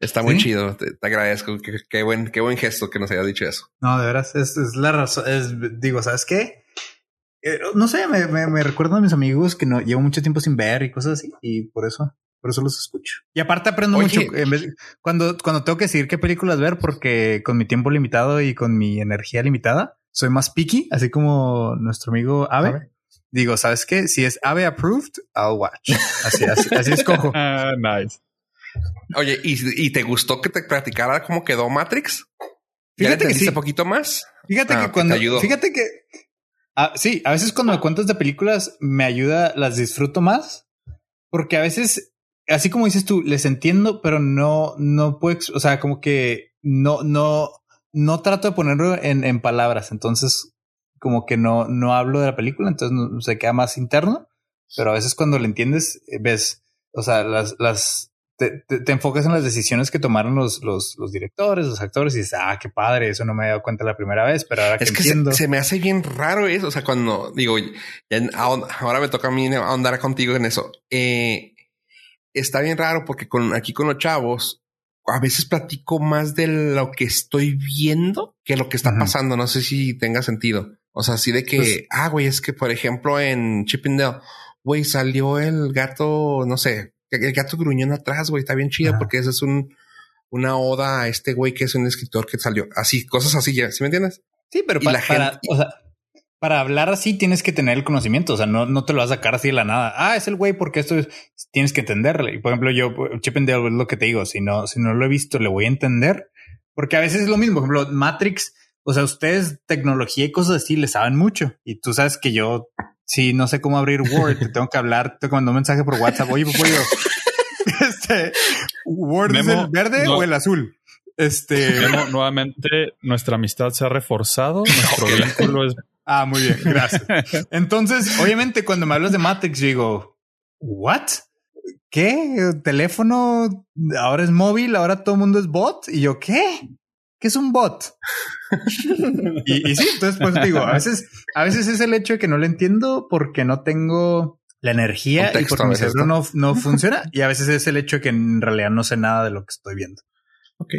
está muy chido. Te, agradezco. Qué, buen, qué buen gesto que nos haya dicho eso. No, de veras, es, es la razón. Es, digo, ¿sabes qué? Eh, no sé, me, me, me recuerdo a mis amigos que no llevo mucho tiempo sin ver y cosas así, y por eso por eso los escucho. Y aparte aprendo mucho cuando, cuando tengo que decidir qué películas ver, porque con mi tiempo limitado y con mi energía limitada, soy más picky, así como nuestro amigo Ave. Digo, ¿sabes qué? Si es Ave approved, I'll watch. Así, así, así escojo. Ah, nice. Oye, ¿y, te gustó que te practicara cómo quedó Matrix? Fíjate que sí. un poquito más. Fíjate que ah, cuando, fíjate que, ah, sí, a veces cuando me cuentas de películas me ayuda, las disfruto más, porque a veces así como dices tú, les entiendo, pero no, no puedo, o sea, como que no, no, no trato de ponerlo en, en palabras. Entonces, como que no, no hablo de la película, entonces se queda más interno. Pero a veces cuando le entiendes, eh, ves, o sea, las, las, te, te, enfocas en las decisiones que tomaron los, los, los, directores, los actores y dices, ah, qué padre, eso no me he dado cuenta la primera vez, pero ahora que, es que entiendo... Se, me hace bien raro eso. O sea, cuando digo, ahora me toca a mí ahondar contigo en eso. Eh, está bien raro porque con aquí con los chavos, a veces platico más de lo que estoy viendo que lo que está pasando. No sé si tenga sentido. O sea, así de que, pues ah, güey, es que por ejemplo en Chippendale, güey, salió el gato, no sé, el gato gruñón atrás, güey, está bien chido porque ese es un, una oda a este güey que es un escritor que salió así, cosas así ya, ¿sí me entiendes? Sí, pero para, para, o sea, para hablar así tienes que tener el conocimiento, o sea, no, no te lo vas a sacar así de la nada. Ah, es el güey porque esto es, tienes que entenderle. Y por ejemplo, yo, Chippendale es lo que te digo, si no, si no lo he visto, le voy a entender. Porque a veces es lo mismo, por ejemplo, Matrix, o sea, ustedes tecnología y cosas así le saben mucho. Y tú sabes que yo si no sé cómo abrir Word, te tengo que hablar, te mando un mensaje por WhatsApp. Oye, pues, este Word es el verde o el azul. Este nuevamente nuestra amistad se ha reforzado. Nuestro vínculo es. Ah, muy bien, gracias. Entonces, obviamente, cuando me hablas de Matrix, digo, ¿what? ¿Qué? ¿Teléfono ahora es móvil? ¿Ahora todo el mundo es bot? Y yo, ¿qué? ¿Qué es un bot? y, sí, entonces pues digo, a veces, a veces es el hecho de que no lo entiendo porque no tengo la energía y porque mi cerebro no, no funciona. Y a veces es el hecho de que en realidad no sé nada de lo que estoy viendo. Ok.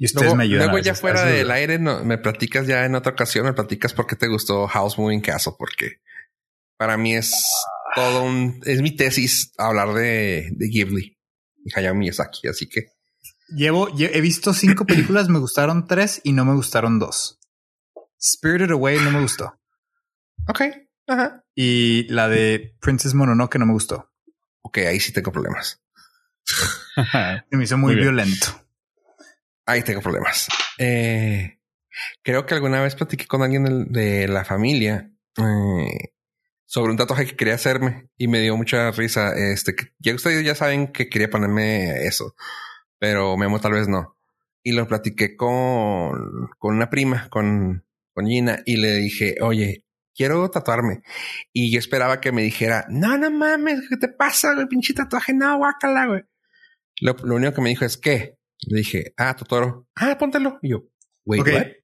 Y ustedes me ayudan. Luego ya fuera del aire no, me platicas ya en otra ocasión, me platicas por qué te gustó House Moving Castle, porque para mí es todo un, es mi tesis hablar de, de Ghibli y Hayao Miyazaki, así que Llevo, he visto cinco películas, me gustaron tres y no me gustaron dos. Spirited Away no me gustó. Ok. Ajá. Y la de Princess Mononoke no me gustó. Ok, ahí sí tengo problemas. me hizo muy, violento. Ahí tengo problemas. Eh, creo que alguna vez platiqué con alguien de, la familia eh, sobre un tatuaje que quería hacerme y me dio mucha risa. Este, ya ustedes ya saben que quería ponerme eso pero Memo tal vez no. Y lo platiqué con, con una prima, con, con Gina, y le dije, oye, quiero tatuarme. Y yo esperaba que me dijera, no, no mames, ¿qué te pasa, güey? Pinche tatuaje, no, guácala, güey. Lo, único que me dijo es, ¿qué? Le dije, ah, Totoro. Ah, póntelo. Y yo, güey, okay.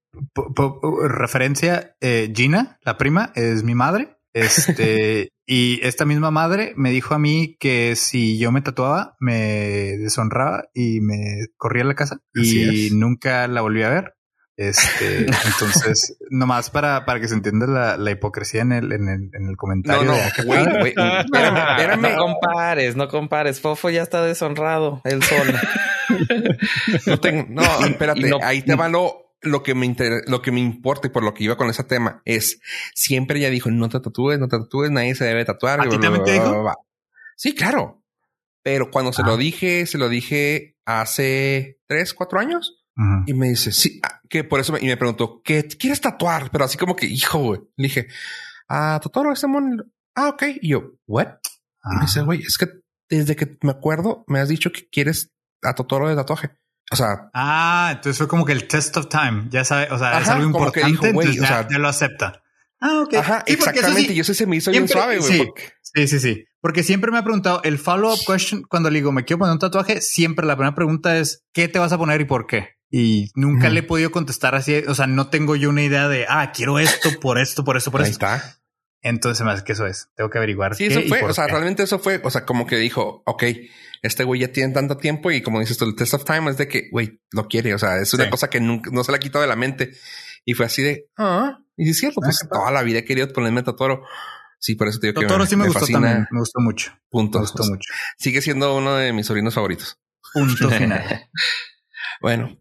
referencia, eh, Gina, la prima, es mi madre. Este, y esta misma madre me dijo a mí que si yo me tatuaba, me deshonraba y me corría a la casa y nunca la volví a ver. Este, entonces, nomás para, para que se entienda la, la hipocresía en el, en el, en el comentario. No, no, No compares, no compares. Fofo ya está deshonrado, él solo. No, tengo, no, espérate, ahí te va lo, lo que me lo que me importa y por lo que iba con ese tema es siempre ella dijo no te tatúes, no te tatúes, nadie se debe tatuar. Sí, claro. Pero cuando se lo ah. dije, se lo dije hace tres, cuatro años. Y me dice, sí, ah, que por eso me, y me preguntó, ¿qué quieres tatuar? Pero así como que, hijo, güey. Le dije, ah, Totoro, ese mon. Ah, ok. Y yo, ¿what? Y me dice, güey, es que desde que me acuerdo, me has dicho que quieres a Totoro de tatuaje. O sea. Ah, entonces fue como que el test of time. Ya sabe, o sea, es algo importante. Dijo, ya, o sea, ya, lo acepta. Ah, ok. Ajá, exactamente. yo sé se me hizo bien suave, güey. Sí, sí, sí, sí. Porque siempre me ha preguntado el follow-up question cuando le digo me quiero poner un tatuaje. Siempre la primera pregunta es ¿qué te vas a poner y por qué? Y nunca le he podido contestar así. O sea, no tengo yo una idea de ah, quiero esto por esto, por esto, por Ahí esto. está. Entonces, más que eso es. Tengo que averiguar. Sí, eso fue. O sea, realmente eso fue. O sea, como que dijo, ok, este güey ya tiene tanto tiempo y como dices tú, el test of time es de que, güey, lo quiere. O sea, es una cosa que nunca, no se la ha quitado de la mente. Y fue así de, ah, y es cierto, pues toda la vida he querido ponerme Totoro. Sí, por eso te digo Totoro que sí me, gustó también. Me gustó mucho. Punto. Me gustó mucho. Sigue siendo uno de mis sobrinos favoritos. Punto final. bueno,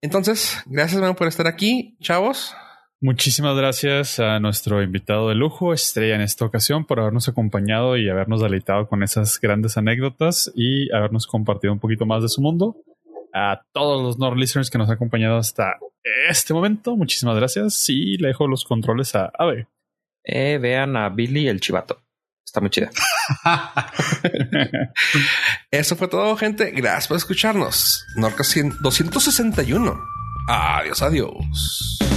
entonces, gracias por estar aquí, chavos. Muchísimas gracias a nuestro invitado de lujo, Estrella, en esta ocasión, por habernos acompañado y habernos deleitado con esas grandes anécdotas y habernos compartido un poquito más de su mundo. A todos los Nord listeners que nos han acompañado hasta este momento, muchísimas gracias y le dejo los controles a Ave. Eh, vean a Billy el chivato. Está muy chida. Eso fue todo, gente. Gracias por escucharnos. Norca 261. Adiós, adiós.